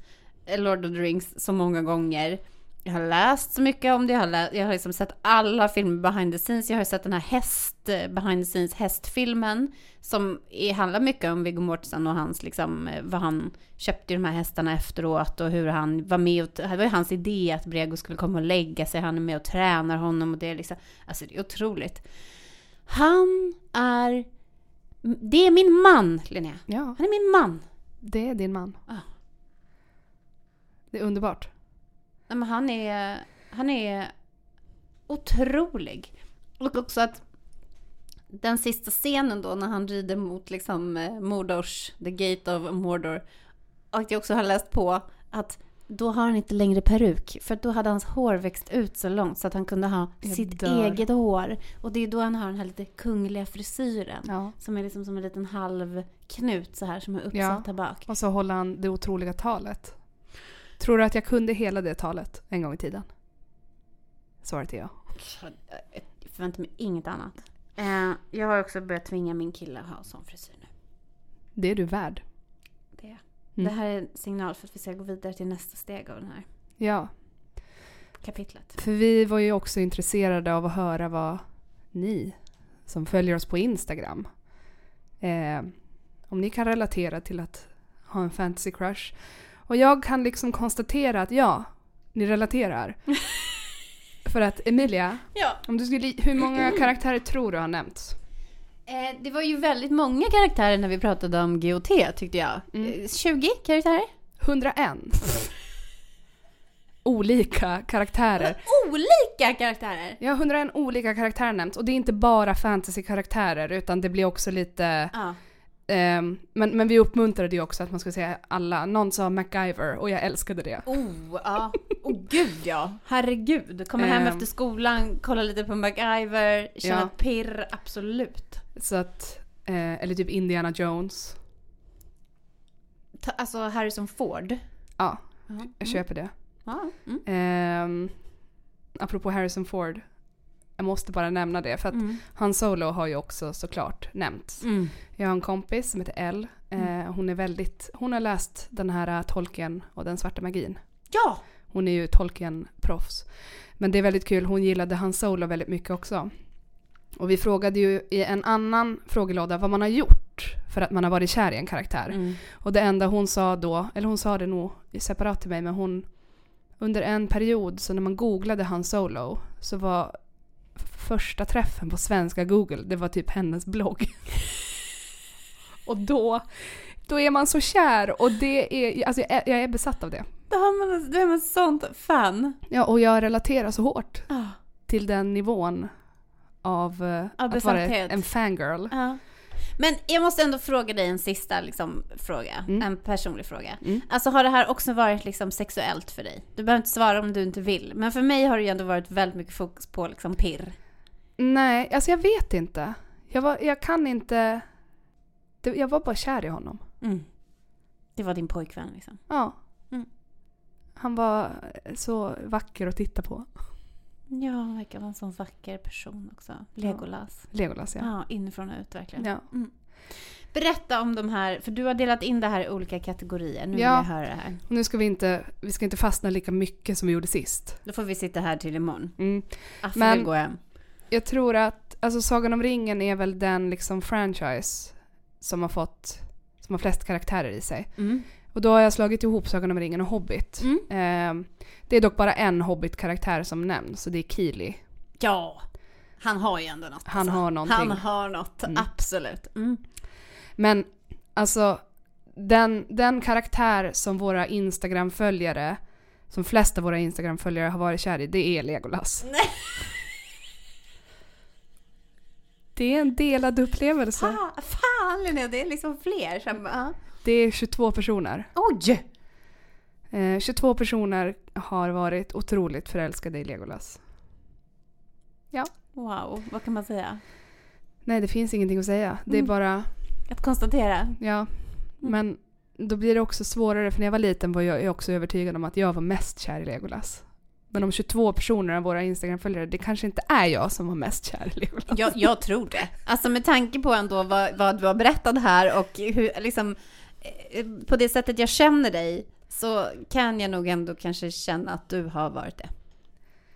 Lord of the Rings så många gånger. Jag har läst så mycket om det. Jag har, lä- jag har liksom sett alla filmer behind the scenes. Jag har sett den här häst, eh, behind the scenes hästfilmen. Som är, handlar mycket om Viggo Mortensen och hans liksom, eh, vad han köpte de här hästarna efteråt och hur han var med och, det var ju hans idé att Brego skulle komma och lägga sig. Han är med och tränar honom och det är liksom, alltså det är otroligt. Han är, det är min man Linnea. Ja, Han är min man. det är din man. Ja. Det är underbart. Nej, men han är, han är otrolig. Och också att den sista scenen då när han rider mot liksom eh, Mordors, the gate of Mordor. Och jag också har läst på att då har han inte längre peruk. För då hade hans hår växt ut så långt så att han kunde ha Jag sitt dör. eget hår. Och det är då han har den här lite kungliga frisyren. Ja. Som är liksom som en liten halv knut så här som är uppsatt Ja. här bak. Och så håller han det otroliga talet. Tror du att jag kunde hela det talet en gång i tiden? Svaret är ja. Jag förväntar mig inget annat. Eh, jag har också börjat tvinga min kille att ha sån frisyr nu. Det är du värd. Det, Mm. det här är en signal för att vi ska gå vidare till nästa steg av det här Ja, kapitlet. för vi var ju också intresserade av att höra vad ni som följer oss på Instagram, eh, om ni kan relatera till att ha en fantasy crush. Och jag kan liksom konstatera att ja, ni relaterar. För att Emilia, Ja. om du skulle, hur många karaktärer tror du har nämnts? Eh, det var ju väldigt många karaktärer när vi pratade om GOT tyckte jag. Mm. Eh, 20 karaktärer. 101. Olika karaktärer. Olika karaktärer! Ja, 101 olika karaktärer nämnts. Och det är inte bara fantasy-karaktärer utan det blir också lite... Ja. Ehm, men, men vi uppmuntrade ju också att man skulle säga alla. Någon sa MacGyver och jag älskade det. Oh, ja. Oh gud ja. Herregud. Kommer hem Ehm. efter skolan, kolla lite på MacGyver, känna Ja. ett pirr, absolut. Så att... Eh, eller typ Indiana Jones. Ta, alltså Harrison Ford. Ja, Ja. jag köper det. Ja. Mm. Ehm, apropå Harrison Ford. Jag måste bara nämna det för att Mm. Han Solo har ju också såklart nämnts. Mm. Jag har en kompis som heter Elle. Eh, hon är väldigt, hon har läst den här eh, Tolkien och den svarta magin. Ja! Hon är ju Tolkien-proffs. Men det är väldigt kul, hon gillade Han Solo väldigt mycket också. Och vi frågade ju i en annan frågelåda vad man har gjort för att man har varit kär i en karaktär. Mm. Och det enda hon sa då, eller hon sa det nog separat till mig, men hon under en period så när man googlade Han Solo så var första träffen på svenska Google, det var typ hennes blogg. och då, då är man så kär och det är, alltså jag är, jag är besatt av det. Då, har man, då är man sånt fan. Ja, och jag relaterar så hårt Ja. till den nivån av eh, Av att vara besatthet. en fangirl. Ja. Men jag måste ändå fråga dig en sista liksom, fråga. Mm. En personlig fråga. Mm. Alltså har det här också varit liksom, sexuellt för dig? Du behöver inte svara om du inte vill. Men för mig har det ju ändå varit väldigt mycket fokus på liksom, pirr. Nej, alltså jag vet inte. Jag, var, jag kan inte... Det, jag var bara kär i honom. Mm. Det var din pojkvän liksom. Ja. Mm. Han var så vacker att titta på. Ja, han verkar vara en sån vacker person också. Legolas. Legolas ja. Ja, inifrån och ut verkligen. ja. Berätta om de här, för du har delat in det här i olika kategorier. Nu vill Ja. jag höra det här. Och nu ska vi inte, vi ska inte fastna lika mycket som vi gjorde sist. Då får vi sitta här till imorgon. Mm. Affe Men- vill gå hem. Jag tror att, alltså Sagan om ringen är väl den liksom franchise som har fått, som har flest karaktärer i sig. Mm. Och då har jag slagit ihop Sagan om ringen och Hobbit. Mm. Eh, det är dock bara en Hobbit-karaktär som nämns och det är Keely. Ja, han har ju ändå något. Han alltså. har någonting. Han har något, Mm. absolut. Mm. Men alltså den, den karaktär som våra Instagram-följare, som flest av våra Instagram-följare har varit kär i, det är Legolas. Nej. Det är en delad upplevelse. Ah, fan Linnea, det är liksom fler som... ja. Det är 22 personer. Oj! Eh, 22 personer har varit otroligt förälskade i Legolas. Wow, vad kan man säga? Nej, det finns ingenting att säga. Det är Mm. bara, Att konstatera. ja. Men då blir det också svårare, för när jag var liten var jag också övertygad om att jag var mest kär i Legolas. Men de 22 personerna av våra Instagram-följare, det kanske inte är jag som var mest kär i Legolas. Jag, jag tror det. Alltså med tanke på ändå vad, vad du har berättat här och hur, liksom, eh, på det sättet jag känner dig så kan jag nog ändå kanske känna att du har varit det.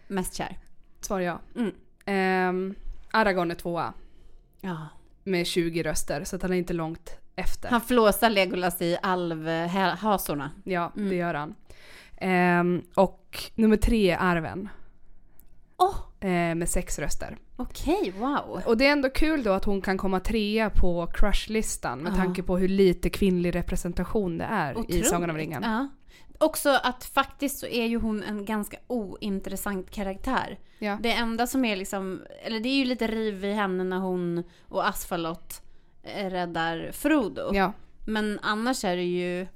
Mest kär. Svar ja. Mm. Ehm, Aragorn är tvåa Ja. med 20 röster, så han är inte långt efter. Han flåsar Legolas i alvhasorna. Ja, Mm. det gör han. Ehm, och nummer tre är Arven. Åh, eh, med sex röster. okej, wow. Och det är ändå kul då att hon kan komma trea på crushlistan med Ja. tanke på hur lite kvinnlig representation det är i Otroligt. Sagan om ringen. Ja. Också att faktiskt så är ju hon en ganska ointressant karaktär. Ja. Det enda som är liksom, eller det är ju lite riv i henne när hon och Asfalot eh, räddar Frodo. Ja. Men annars är det ju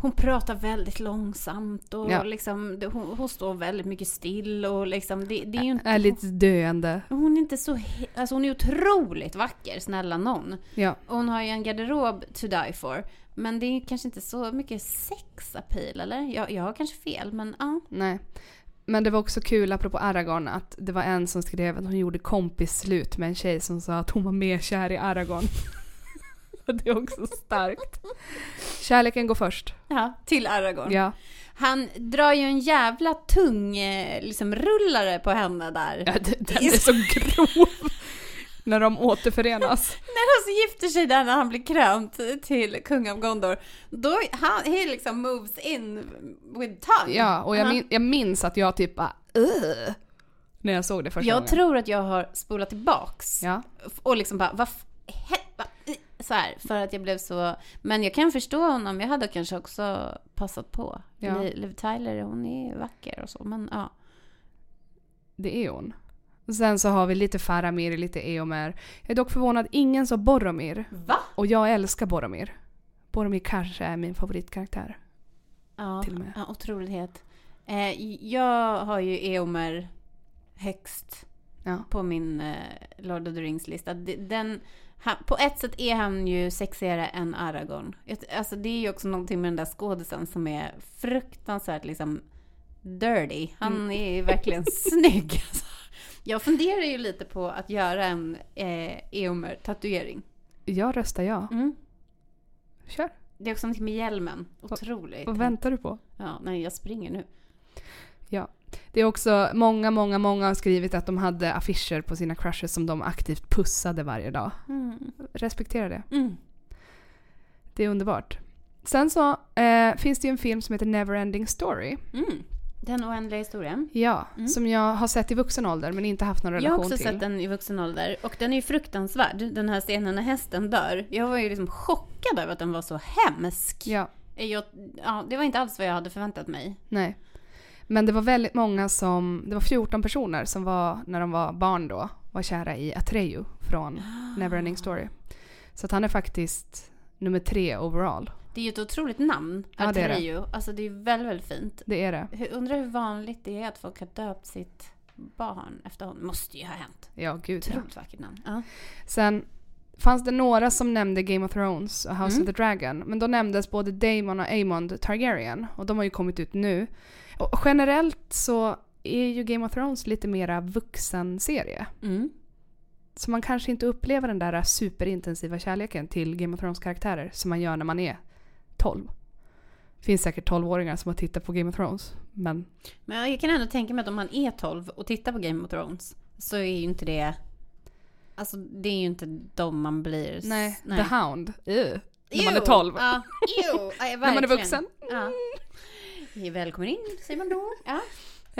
hon pratar väldigt långsamt och Ja. liksom, hon, hon står väldigt mycket still och liksom, det, det är ju inte... Är lite döende. Hon är inte så... Alltså hon är otroligt vacker, snälla någon. Ja. Och hon har ju en garderob to die for. Men det är kanske inte så mycket sex appeal, eller? Jag, jag har kanske fel, men ja. Nej. Men det var också kul, apropå Aragorn, att det var en som skrev att hon gjorde kompis slut med en tjej som sa att hon var mer kär i Aragorn. det är också starkt. Kärleken går först. Ja, till Aragorn. Ja. Han drar ju en jävla tung eh, liksom, rullare på henne där. ja den är så grov. När de återförenas. När han så gifter sig där när han blir krönt till kung av Gondor. Då han, he liksom moves in with tongue. Ja, och jag, Ja. min, jag minns att jag typ bara "Ugh", När jag såg det första Jag gången. tror att jag har spolat tillbaks. Ja. Och liksom bara, vad va- så här, för att jag blev så... Men jag kan förstå honom, jag hade kanske också passat på. Ja. Li- Liv Tyler, hon är vacker och så, men ja. Det är hon. Sen så har vi lite Faramir, lite Eomer. Jag är dock förvånad, ingen sa Boromir. Va? Och jag älskar Boromir. Boromir kanske är min favoritkaraktär. Ja, Till och med. ja otrolighet. Eh, jag har ju Eomer högst Ja. på min eh, Lord of the Rings-lista. Den, han, på ett sätt är han ju sexigare än Aragorn. Alltså det är ju också någonting med den där skådisen som är fruktansvärt liksom dirty. Han Mm. är ju verkligen snygg. Alltså. Jag funderar ju lite på att göra en eh, Eomer-tatuering. Jag röstar ja. Mm. Kör. Det är också någonting med hjälmen. Otroligt. Vad väntar du på? Ja, nej, jag springer nu. Det är också många, många, många har skrivit att de hade affischer på sina crushes som de aktivt pussade varje dag. Mm. Respektera det. Mm. Det är underbart. Sen så eh, finns det ju en film som heter Neverending Story. Mm. Den oändliga historien. Ja, Mm. som jag har sett i vuxen ålder men inte haft någon Jag relation har också till. sett den i vuxen ålder och den är ju fruktansvärd. Den här scenen när hästen dör. Jag var ju liksom chockad över att den var så hemsk. Ja, Jag, ja, det var inte alls vad jag hade förväntat mig. nej. Men det var väldigt många som, det var 14 personer som var, när de var barn då, var kära i Atreyu från Neverending Story. Så att han är faktiskt nummer tre overall. Det är ju ett otroligt namn, Ja, det är det. Atreyu. Alltså det är väldigt, väldigt fint. Det är det. Hur- Undrar hur vanligt det är att folk har döpt sitt barn efter honom. Måste ju ha hänt. Ja, gud ja. Otroligt vackert namn. Ja. Sen fanns det några som nämnde Game of Thrones och House Mm. of the Dragon. Men då nämndes både Daemon och Aemond Targaryen. Och de har ju kommit ut nu. Och generellt så är ju Game of Thrones lite mera vuxenserie. Mm. Så man kanske inte upplever den där superintensiva kärleken till Game of Thrones karaktärer som man gör när man är 12. Det finns säkert 12-åringar som har tittat på Game of Thrones. Men Men jag kan ändå tänka mig att om man är 12 och tittar på Game of Thrones så är ju inte det... Alltså det är ju inte de man blir. nej, The Hound. Uh, när man är Ew. 12. Ja, ew. Ja, När man är vuxen. Ja. Välkommen in, säger man då. Ja.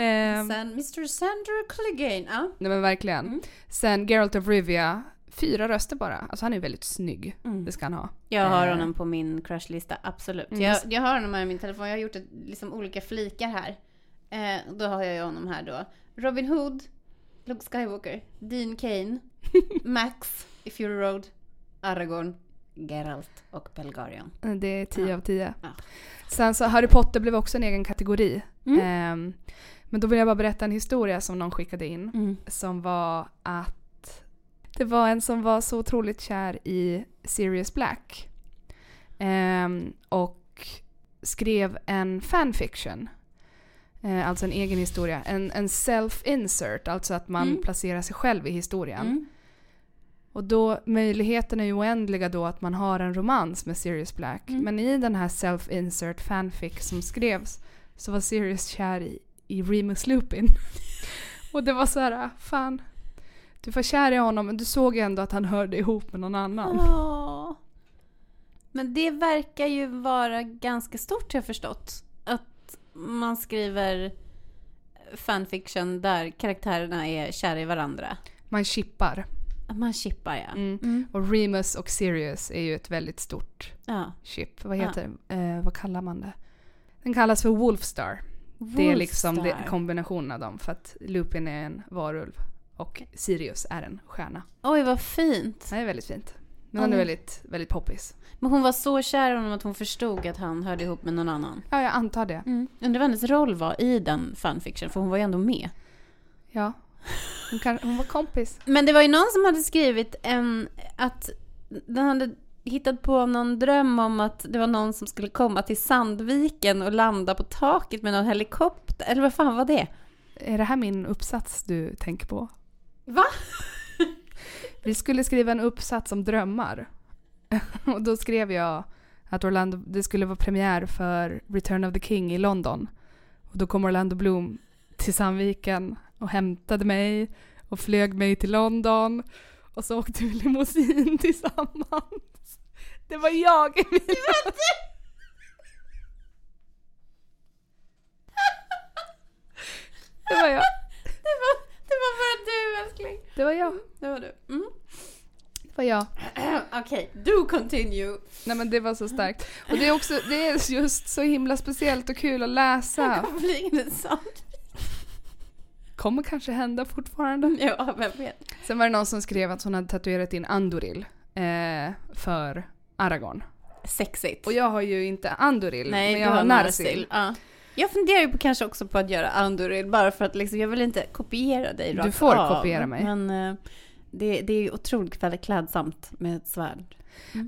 Ehm, Sen Mr. Sandra Clegane. Ja. nej men verkligen. Mm. Sen Geralt of Rivia, fyra röster bara. Alltså han är väldigt snygg. Mm. Det ska han ha. Jag har Eh. honom på min crushlista, absolut. Mm. Jag, jag har honom här i min telefon, jag har gjort ett, liksom olika flikar här. Eh, då har jag ju honom här då. Robin Hood, Luke Skywalker, Dean Kane, Max i Fury Road, Aragorn, Geralt och Belgarion. Det är 10 Ja. av 10. Ja. Sen så Harry Potter blev också en egen kategori. Mm. Ehm, men då vill jag bara berätta en historia som någon skickade in. Mm. Som var att det var en som var så otroligt kär i Sirius Black. Ehm, och skrev en fanfiction. Eh, alltså en egen historia. En, en self-insert, alltså att man Mm. placerar sig själv i historien. Och då, möjligheten är ju oändliga då att man har en romans med Sirius Black. Mm. Men i den här self-insert fanfic som skrevs så var Sirius kär i, i Remus Lupin. och det var så här, fan. Du var kär i honom men du såg ändå att han hörde ihop med någon annan. Åh. Men det verkar ju vara ganska stort jag förstått. Att man skriver fanfiction där karaktärerna är kära i varandra. Man chippar. Man chippar ja. Mm. Mm. Och Remus och Sirius är ju ett väldigt stort ja. chip. Vad Ja. heter eh, vad kallar man det? Den kallas för Wolfstar. Det är liksom det, Wolfstar. kombinationen av dem. För att Lupin är en varulv och Sirius är en stjärna. Oj vad fint. Det är väldigt fint. Men den är väldigt, väldigt poppis. Men hon var så kär i honom att hon förstod att han hörde ihop med någon annan. Ja, jag antar det. Mm. Undrar vad hennes roll var i den fanfiction, för hon var ju ändå med. Ja. Hon, kan, hon var kompis. Men det var ju någon som hade skrivit en, att den hade hittat på någon dröm om att det var någon som skulle komma till Sandviken och landa på taket med någon helikopter. Eller vad fan var det? Är det här min uppsats du tänker på? Va? Vi skulle skriva en uppsats om drömmar. Och då skrev jag att Orlando, det skulle vara premiär för Return of the King i London. Och då kom Orlando Bloom till Sandviken och hämtade mig och flög mig till London. Och så åkte vi limousin tillsammans. Det var jag, Emilia. Det var jag. Det var, det var bara du älskling. Det var jag. Det var du. Mm. Det var jag. Okej, do continue. Nej men det var så starkt. Och det är också, det är just så himla speciellt och kul att läsa. Kom flygande sånt. Kommer kanske hända fortfarande. Ja, vem vet. Sen var det någon som skrev att hon hade tatuerat in Andoril eh, för Aragorn. Sexigt. Och jag har ju inte Andoril, Nej, men du jag har Narsil. Ja. Jag funderar ju på, kanske också på att göra Andoril bara för att liksom, jag vill inte kopiera dig Du rakt får av. kopiera mig. Men eh, det, det är ju otroligt väldigt klädsamt med ett svärd.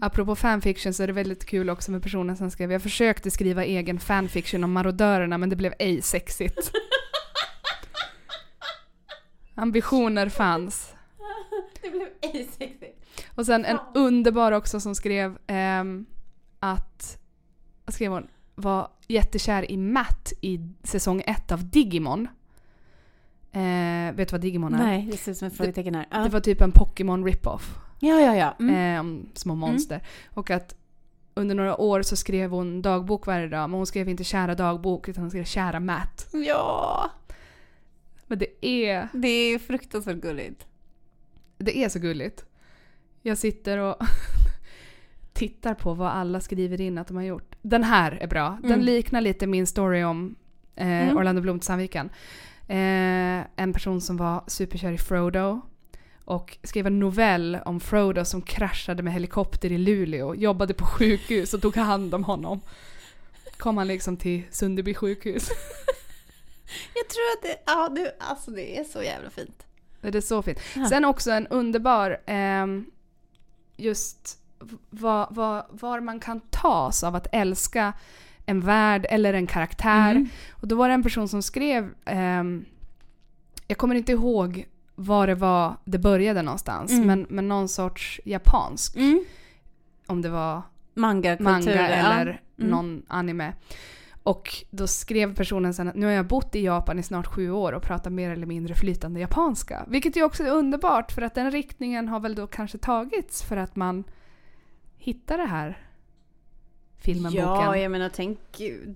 Apropå fanfiction så är det väldigt kul också med personen som skrev Jag försökte skriva egen fanfiction om marodörerna men det blev ej sexigt. Ambitioner fanns. det blev ej sexigt. Och sen en underbar också som skrev ehm, att, vad skrev hon, var jättekär i Matt i säsong ett av Digimon. Eh, vet du vad Digimon är? Nej, det ser ut som ett frågetecken här. Ja, Det var typ en Pokémon rip-off. ja, ja. ja. Mm. Ehm, små monster. Och att under några år så skrev hon dagbok varje dag, men hon skrev inte kära dagbok utan hon skrev kära Matt. ja, Men det är, det är fruktansvärt gulligt. det är så gulligt. Jag sitter och tittar på vad alla skriver in att de har gjort. Den här är bra. Den Mm. liknar lite min story om eh, Mm. Orlando Bloom till Sandviken. Eh, en person som var superkär i Frodo och skrev en novell om Frodo som kraschade med helikopter i Luleå, jobbade på sjukhus och tog hand om honom. Kom han liksom till Sunderby sjukhus. Jag tror att det, ja, du, alltså det är så jävla fint. Det är så fint. Ja. Sen också en underbar, ehm, just vad, vad, var man kan tas av att älska en värld eller en karaktär. Mm. Och då var det en person som skrev, ehm, jag kommer inte ihåg var det var det började någonstans, Mm. men, men någon sorts japansk. Mm. Om det var manga ja. eller Mm. någon anime. Och då skrev personen sen att nu har jag bott i Japan i snart sju år och pratar mer eller mindre flytande japanska. Vilket ju också är underbart för att den riktningen har väl då kanske tagits för att man hittar det här filmen, Ja, boken. jag menar tänk,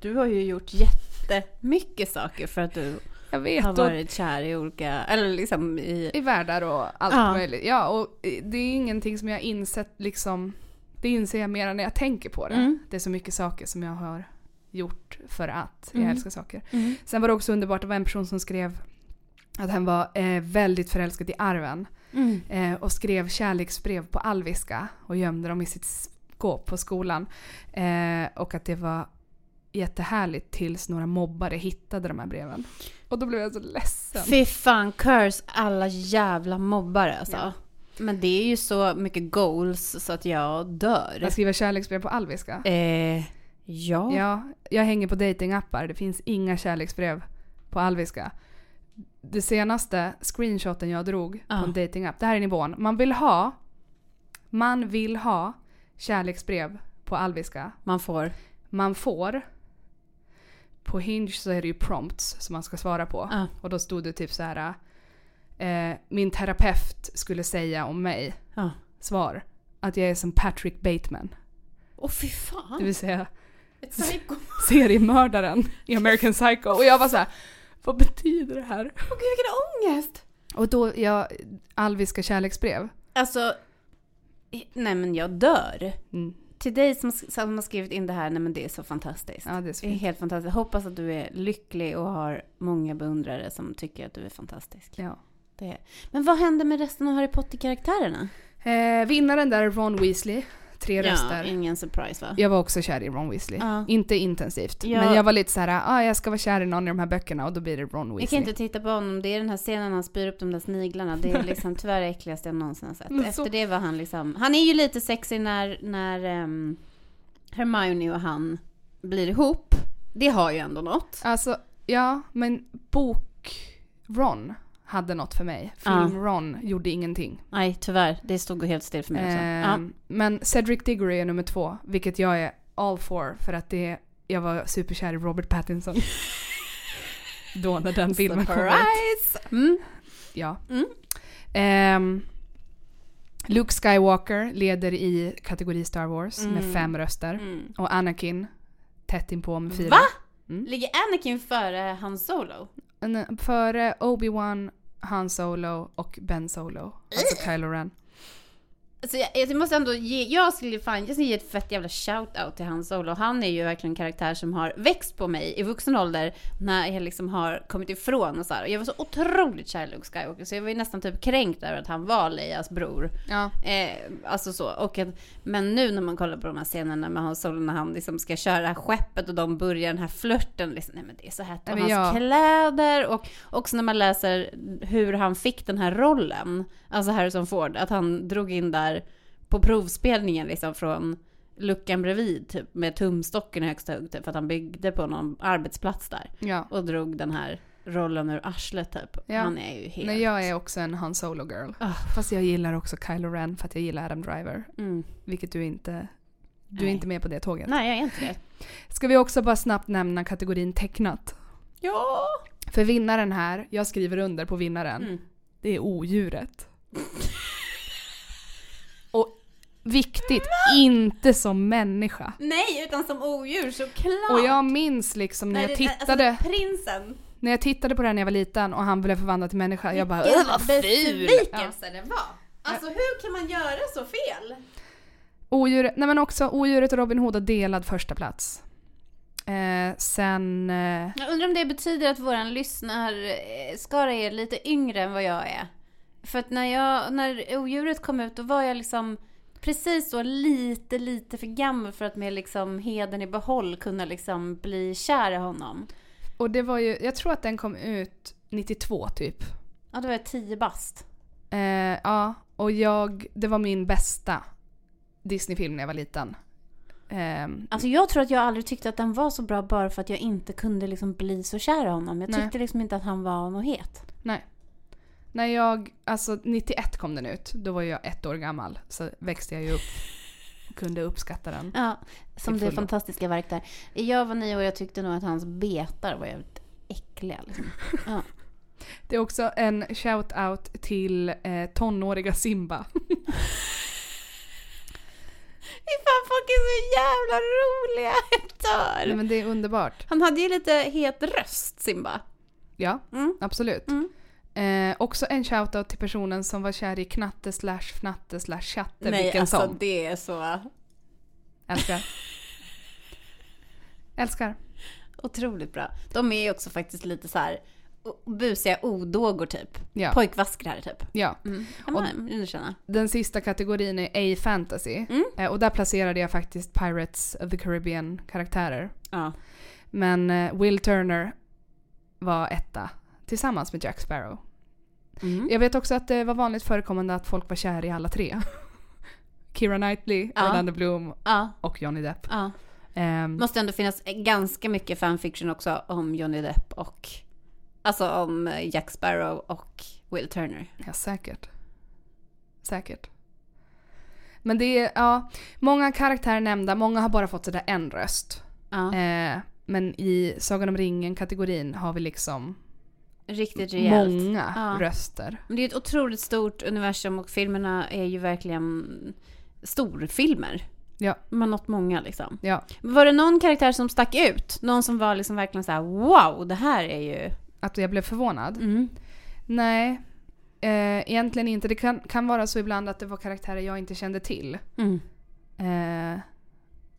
du har ju gjort jättemycket saker för att du Jag vet. har varit kär i olika, eller liksom i... i världar och allt Ja. möjligt. Ja, och det är ingenting som jag insett liksom, det inser jag mer när jag tänker på det. Mm. Det är så mycket saker som jag har gjort för att jag Mm. älskar saker. Mm. Sen var det också underbart, det var en person som skrev att han var eh, väldigt förälskad i arven Mm. eh, och skrev kärleksbrev på alviska och gömde dem i sitt skåp på skolan. Eh, och att det var jättehärligt tills några mobbare hittade de här breven. Och då blev jag så ledsen. Fy fan, curse alla jävla mobbare alltså. Ja. Men det är ju så mycket goals så att jag dör. Jag skriver kärleksbrev på alviska. Eh, ja. Ja, jag hänger på datingappar. Det finns inga kärleksbrev på alviska. Det senaste screenshoten jag drog Ja. på en datingapp, det här är nivån. Man vill ha, man vill ha kärleksbrev på alviska. Man får. Man får, på Hinge så är det ju prompts som man ska svara på. Ja. Och då stod det typ så här. Eh, min terapeut skulle säga om mig, Ja. svar, att jag är som Patrick Bateman. Åh fy fan. Det vill säga Ett psyko. seriemördaren i American Psycho. Och jag var så här, vad betyder det här? Åh gud vilken ångest. Och då, jag, alviska kärleksbrev. Alltså, nej men jag dör. Mm. Till dig som, som har skrivit in det här, nej men det är så fantastiskt. Ja, det är så Det är helt fantastiskt. Jag hoppas att du är lycklig och har många beundrare som tycker att du är fantastisk. Ja. Det är. Men vad händer med resten av Harry Potter-karaktärerna? Eh, vinnaren där är Ron Weasley. Tre röster. ingen surprise va? Jag var också kär i Ron Weasley. Ja. Inte intensivt. Ja. Men jag var lite så här, ah, jag ska vara kär i någon i de här böckerna och då blir det Ron Weasley. Jag kan inte titta på honom. Det är den här scenen han spyr upp de där sniglarna. Det är liksom tyvärr det äckligaste jag någonsin har sett. Men så- Efter det var han liksom... Han är ju lite sexig när, när ehm, Hermione och han blir ihop. Det har ju ändå något. Alltså, ja, men bok Ron hade något för mig. Film Ron gjorde ingenting. Nej, tyvärr. Det stod helt still för mig också. Ja. Ehm, Men Cedric Diggory är nummer två, vilket jag är all for för att det, jag var superkär i Robert Pattinson. Då när den filmen kom ut. Mm. Ja. Mm. Ehm, Luke Skywalker leder i kategori Star Wars med Mm. fem röster. Mm. Och Anakin tätt inpå med fyra. Va? Mm. Ligger Anakin före Han Solo? Före Obi-Wan, Han Solo och Ben Solo. Alltså Kylo Ren. Alltså jag, jag måste ändå ge, jag skulle fan, jag ska ge ett fett jävla shout-out till Han Solo. Han är ju verkligen en karaktär som har växt på mig i vuxen ålder när jag liksom har kommit ifrån och så här. Jag var så otroligt kär i Luke Skywalker så jag var ju nästan typ kränkt över att han var Leias bror. Ja. Eh, alltså så. Och att, men nu när man kollar på de här scenerna med Han Solo när han liksom ska köra skeppet och de börjar den här flörten. Liksom, nej men det är så hett. Och hans kläder och också när man läser hur han fick den här rollen. Alltså Harrison Ford. Att han drog in där på provspelningen liksom från luckan bredvid typ med tumstocken i högsta hugg typ för att han byggde på någon arbetsplats där. ja. Och drog den här rollen ur arslet typ. Ja. Han är ju helt... Nej, jag är också en Han Solo girl. Ah. Fast jag gillar också Kylo Ren för att jag gillar Adam Driver. Mm. Vilket du inte... Du är Nej. inte med på det tåget. Nej, jag är inte det. Ska vi också bara snabbt nämna kategorin tecknat? Ja! För vinnaren här, jag skriver under på vinnaren, Mm. det är odjuret. Viktigt, inte som människa. Nej, utan som odjur såklart! Och jag minns liksom när jag det- tittade, Alltså, prinsen. när jag tittade på den när jag var liten och han blev förvandlad till människa, jag bara "Åh, vad ful! Ja. det var. Alltså hur kan man göra så fel? Odjuret, nej men också odjuret och Robin Hood har delad första plats. Eh, sen... Eh, Jag undrar om det betyder att våran lyssnarskara är lite yngre än vad jag är. För att när, jag, när odjuret kom ut då var jag liksom precis så lite, lite för gammal för att med liksom heden i behåll kunna liksom bli kär i honom. och det var ju, jag tror att den kom ut 92 typ. Ja, då var jag tio bast. Eh, ja, och jag, det var min bästa Disney-film när jag var liten. Ehm, Alltså jag tror att jag aldrig tyckte att den var så bra bara för att jag inte kunde liksom bli så kär i honom. Jag Nej. tyckte liksom inte att han var något het. När jag, alltså 91 kom den ut, då var jag ett år gammal. Så växte jag ju upp och kunde uppskatta den. Ja, som det fantastiska verk där. Jag var nio och jag tyckte nog att hans betar var jävligt äckliga. Liksom. Ja. Det är också en shout-out till eh, tonåriga Simba. Fan, folk är så jävla roliga. Jag Nej, dör. men det är underbart. Han hade ju lite het röst, Simba. Ja, Mm. absolut. Mm. Eh, också en shoutout till personen som var kär i Knatte slash Fnatte slash Chatte Nej, vilken alltså som. det är så Älskar. Älskar. otroligt bra. De är ju också faktiskt lite så här busiga odågor typ. Ja. Pojkvaskrar typ. ja. Mm. underkänna. Den sista kategorin är A-fantasy. Mm. Eh, och där placerade jag faktiskt Pirates of the Caribbean karaktärer. Ja. Men eh, Will Turner var etta tillsammans med Jack Sparrow. Mm. Jag vet också att det var vanligt förekommande att folk var kär i alla tre. Keira Knightley, Ja. Orlando Bloom Ja, och Johnny Depp. ja. Ehm, Måste ändå finnas ganska mycket fanfiction också om Johnny Depp och Alltså om Jack Sparrow och Will Turner. ja, säkert. Säkert. Men det är, ja, många karaktärer nämnda, många har bara fått sådär en röst. Ja, Eh, men i Sagan om ringen-kategorin har vi liksom riktigt rejält. många Ja. röster. Men det är ett otroligt stort universum och filmerna är ju verkligen storfilmer. Ja. Man nått många liksom. Ja, Var det någon karaktär som stack ut? Någon som var liksom verkligen så här: wow, det här är ju... att jag blev förvånad. Mm. Nej, eh, egentligen inte. Det kan, kan vara så ibland att det var karaktärer jag inte kände till. Mm. Eh,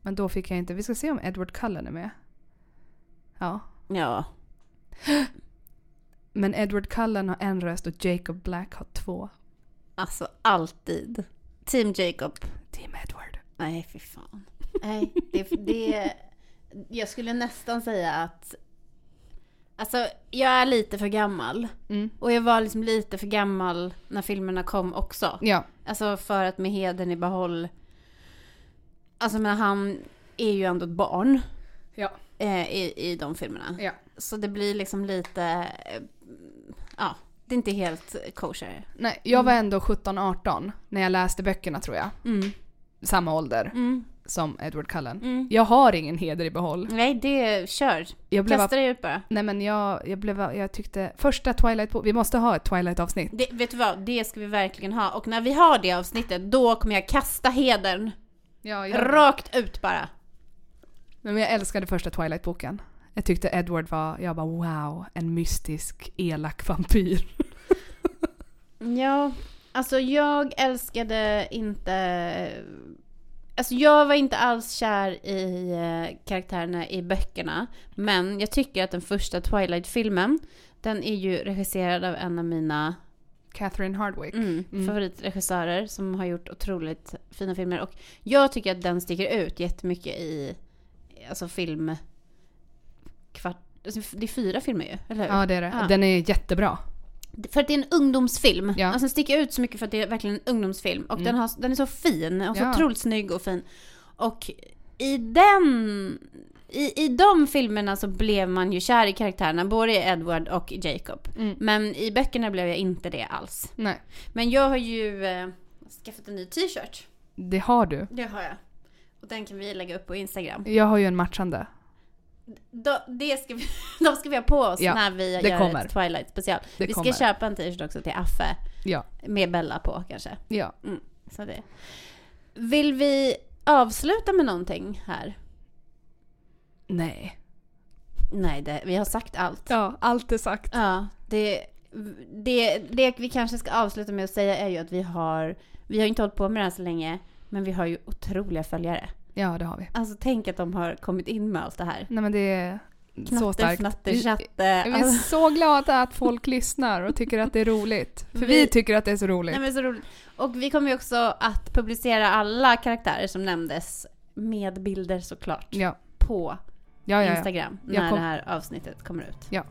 men då fick jag inte. Vi ska se om Edward Cullen är med. Ja. Ja. Men Edward Cullen har en röst och Jacob Black har två. Alltså alltid. Team Jacob. Team Edward. Nej, fy fan. Nej, det, det... Jag skulle nästan säga att... Alltså, jag är lite för gammal. Mm. Och jag var liksom lite för gammal när filmerna kom också. Ja, Alltså för att med heden i behåll... Alltså men han är ju ändå ett barn. Ja. Eh, i, I de filmerna. ja. Så det blir liksom lite... Ja, det är inte helt kosher. Nej, jag var ändå 17-18 när jag läste böckerna tror jag. Mm. Samma ålder Mm. som Edward Cullen. Mm. Jag har ingen heder i behåll. Nej, det... Kör. Jag blev... Kasta dig ut bara. Nej men jag, jag blev... Jag tyckte... Första Twilight... Vi måste ha ett Twilight-avsnitt. Det, vet du vad? Det ska vi verkligen ha. Och när vi har det avsnittet, då kommer jag kasta hedern. Ja, jag... Rakt ut bara. Men jag älskade första Twilight-boken. Jag tyckte Edward var... Jag bara wow, en mystisk, elak vampyr. Ja, alltså jag älskade inte... Alltså jag var inte alls kär i eh, karaktärerna i böckerna. Men jag tycker att den första Twilight-filmen, den är ju regisserad av en av mina Catherine Hardwick. mm, Mm. favoritregissörer som har gjort otroligt fina filmer. Och jag tycker att den sticker ut jättemycket i alltså film... Alltså det är fyra filmer ju, eller hur? Ja det är det. Ja. Den är jättebra. För att det är en ungdomsfilm. Ja. Alltså den sticker ut så mycket för att det är verkligen en ungdomsfilm. Och Mm. den, har, den är så fin och så Ja. otroligt snygg och fin. Och i den... I, I de filmerna så blev man ju kär i karaktärerna, både i Edward och Jacob. Mm. Men i böckerna blev jag inte det alls. Nej, Men jag har ju eh, skaffat en ny t-shirt. det har du. Det har jag. Och den kan vi lägga upp på Instagram. Jag har ju en matchande. Då, det ska vi, de ska vi ha på oss Ja, när vi gör kommer. ett Twilight special. Det vi ska kommer. köpa en t-shirt också till Affe. Ja. Med Bella på kanske. Ja. Så det. Vill vi avsluta med någonting här? Nej. Nej, det, vi har sagt allt. Ja, allt är sagt. Ja, det, det, det vi kanske ska avsluta med att säga är ju att vi har, vi har inte hållit på med det här så länge, men vi har ju otroliga följare. Ja, det har vi. Alltså tänk att de har kommit in med allt det här. Nej men det är så Knatte, starkt. fnatte, Vi- chatte. Vi är Alltså, så glada att folk lyssnar och tycker att det är roligt. För vi, Vi- tycker att det är så roligt. nej, men så roligt. Och vi kommer ju också att publicera alla karaktärer som nämndes med bilder såklart Ja. på Ja, ja. Instagram när kom- det här avsnittet kommer ut. Ja.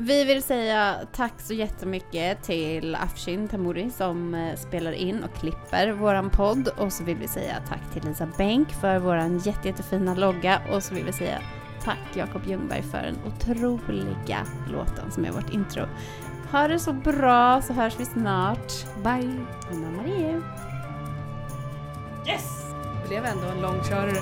Vi vill säga tack så jättemycket till Afshin Tamuri som eh, spelar in och klipper våran podd. Och så vill vi säga tack till Lisa Bänk för våran jätte, jättefina logga. Och så vill vi säga tack Jakob Ljungberg för den otroliga låten som är vårt intro. Ha det så bra så hörs vi snart. Bye! Anna Marie. Yes! Det blev ändå en långkörare.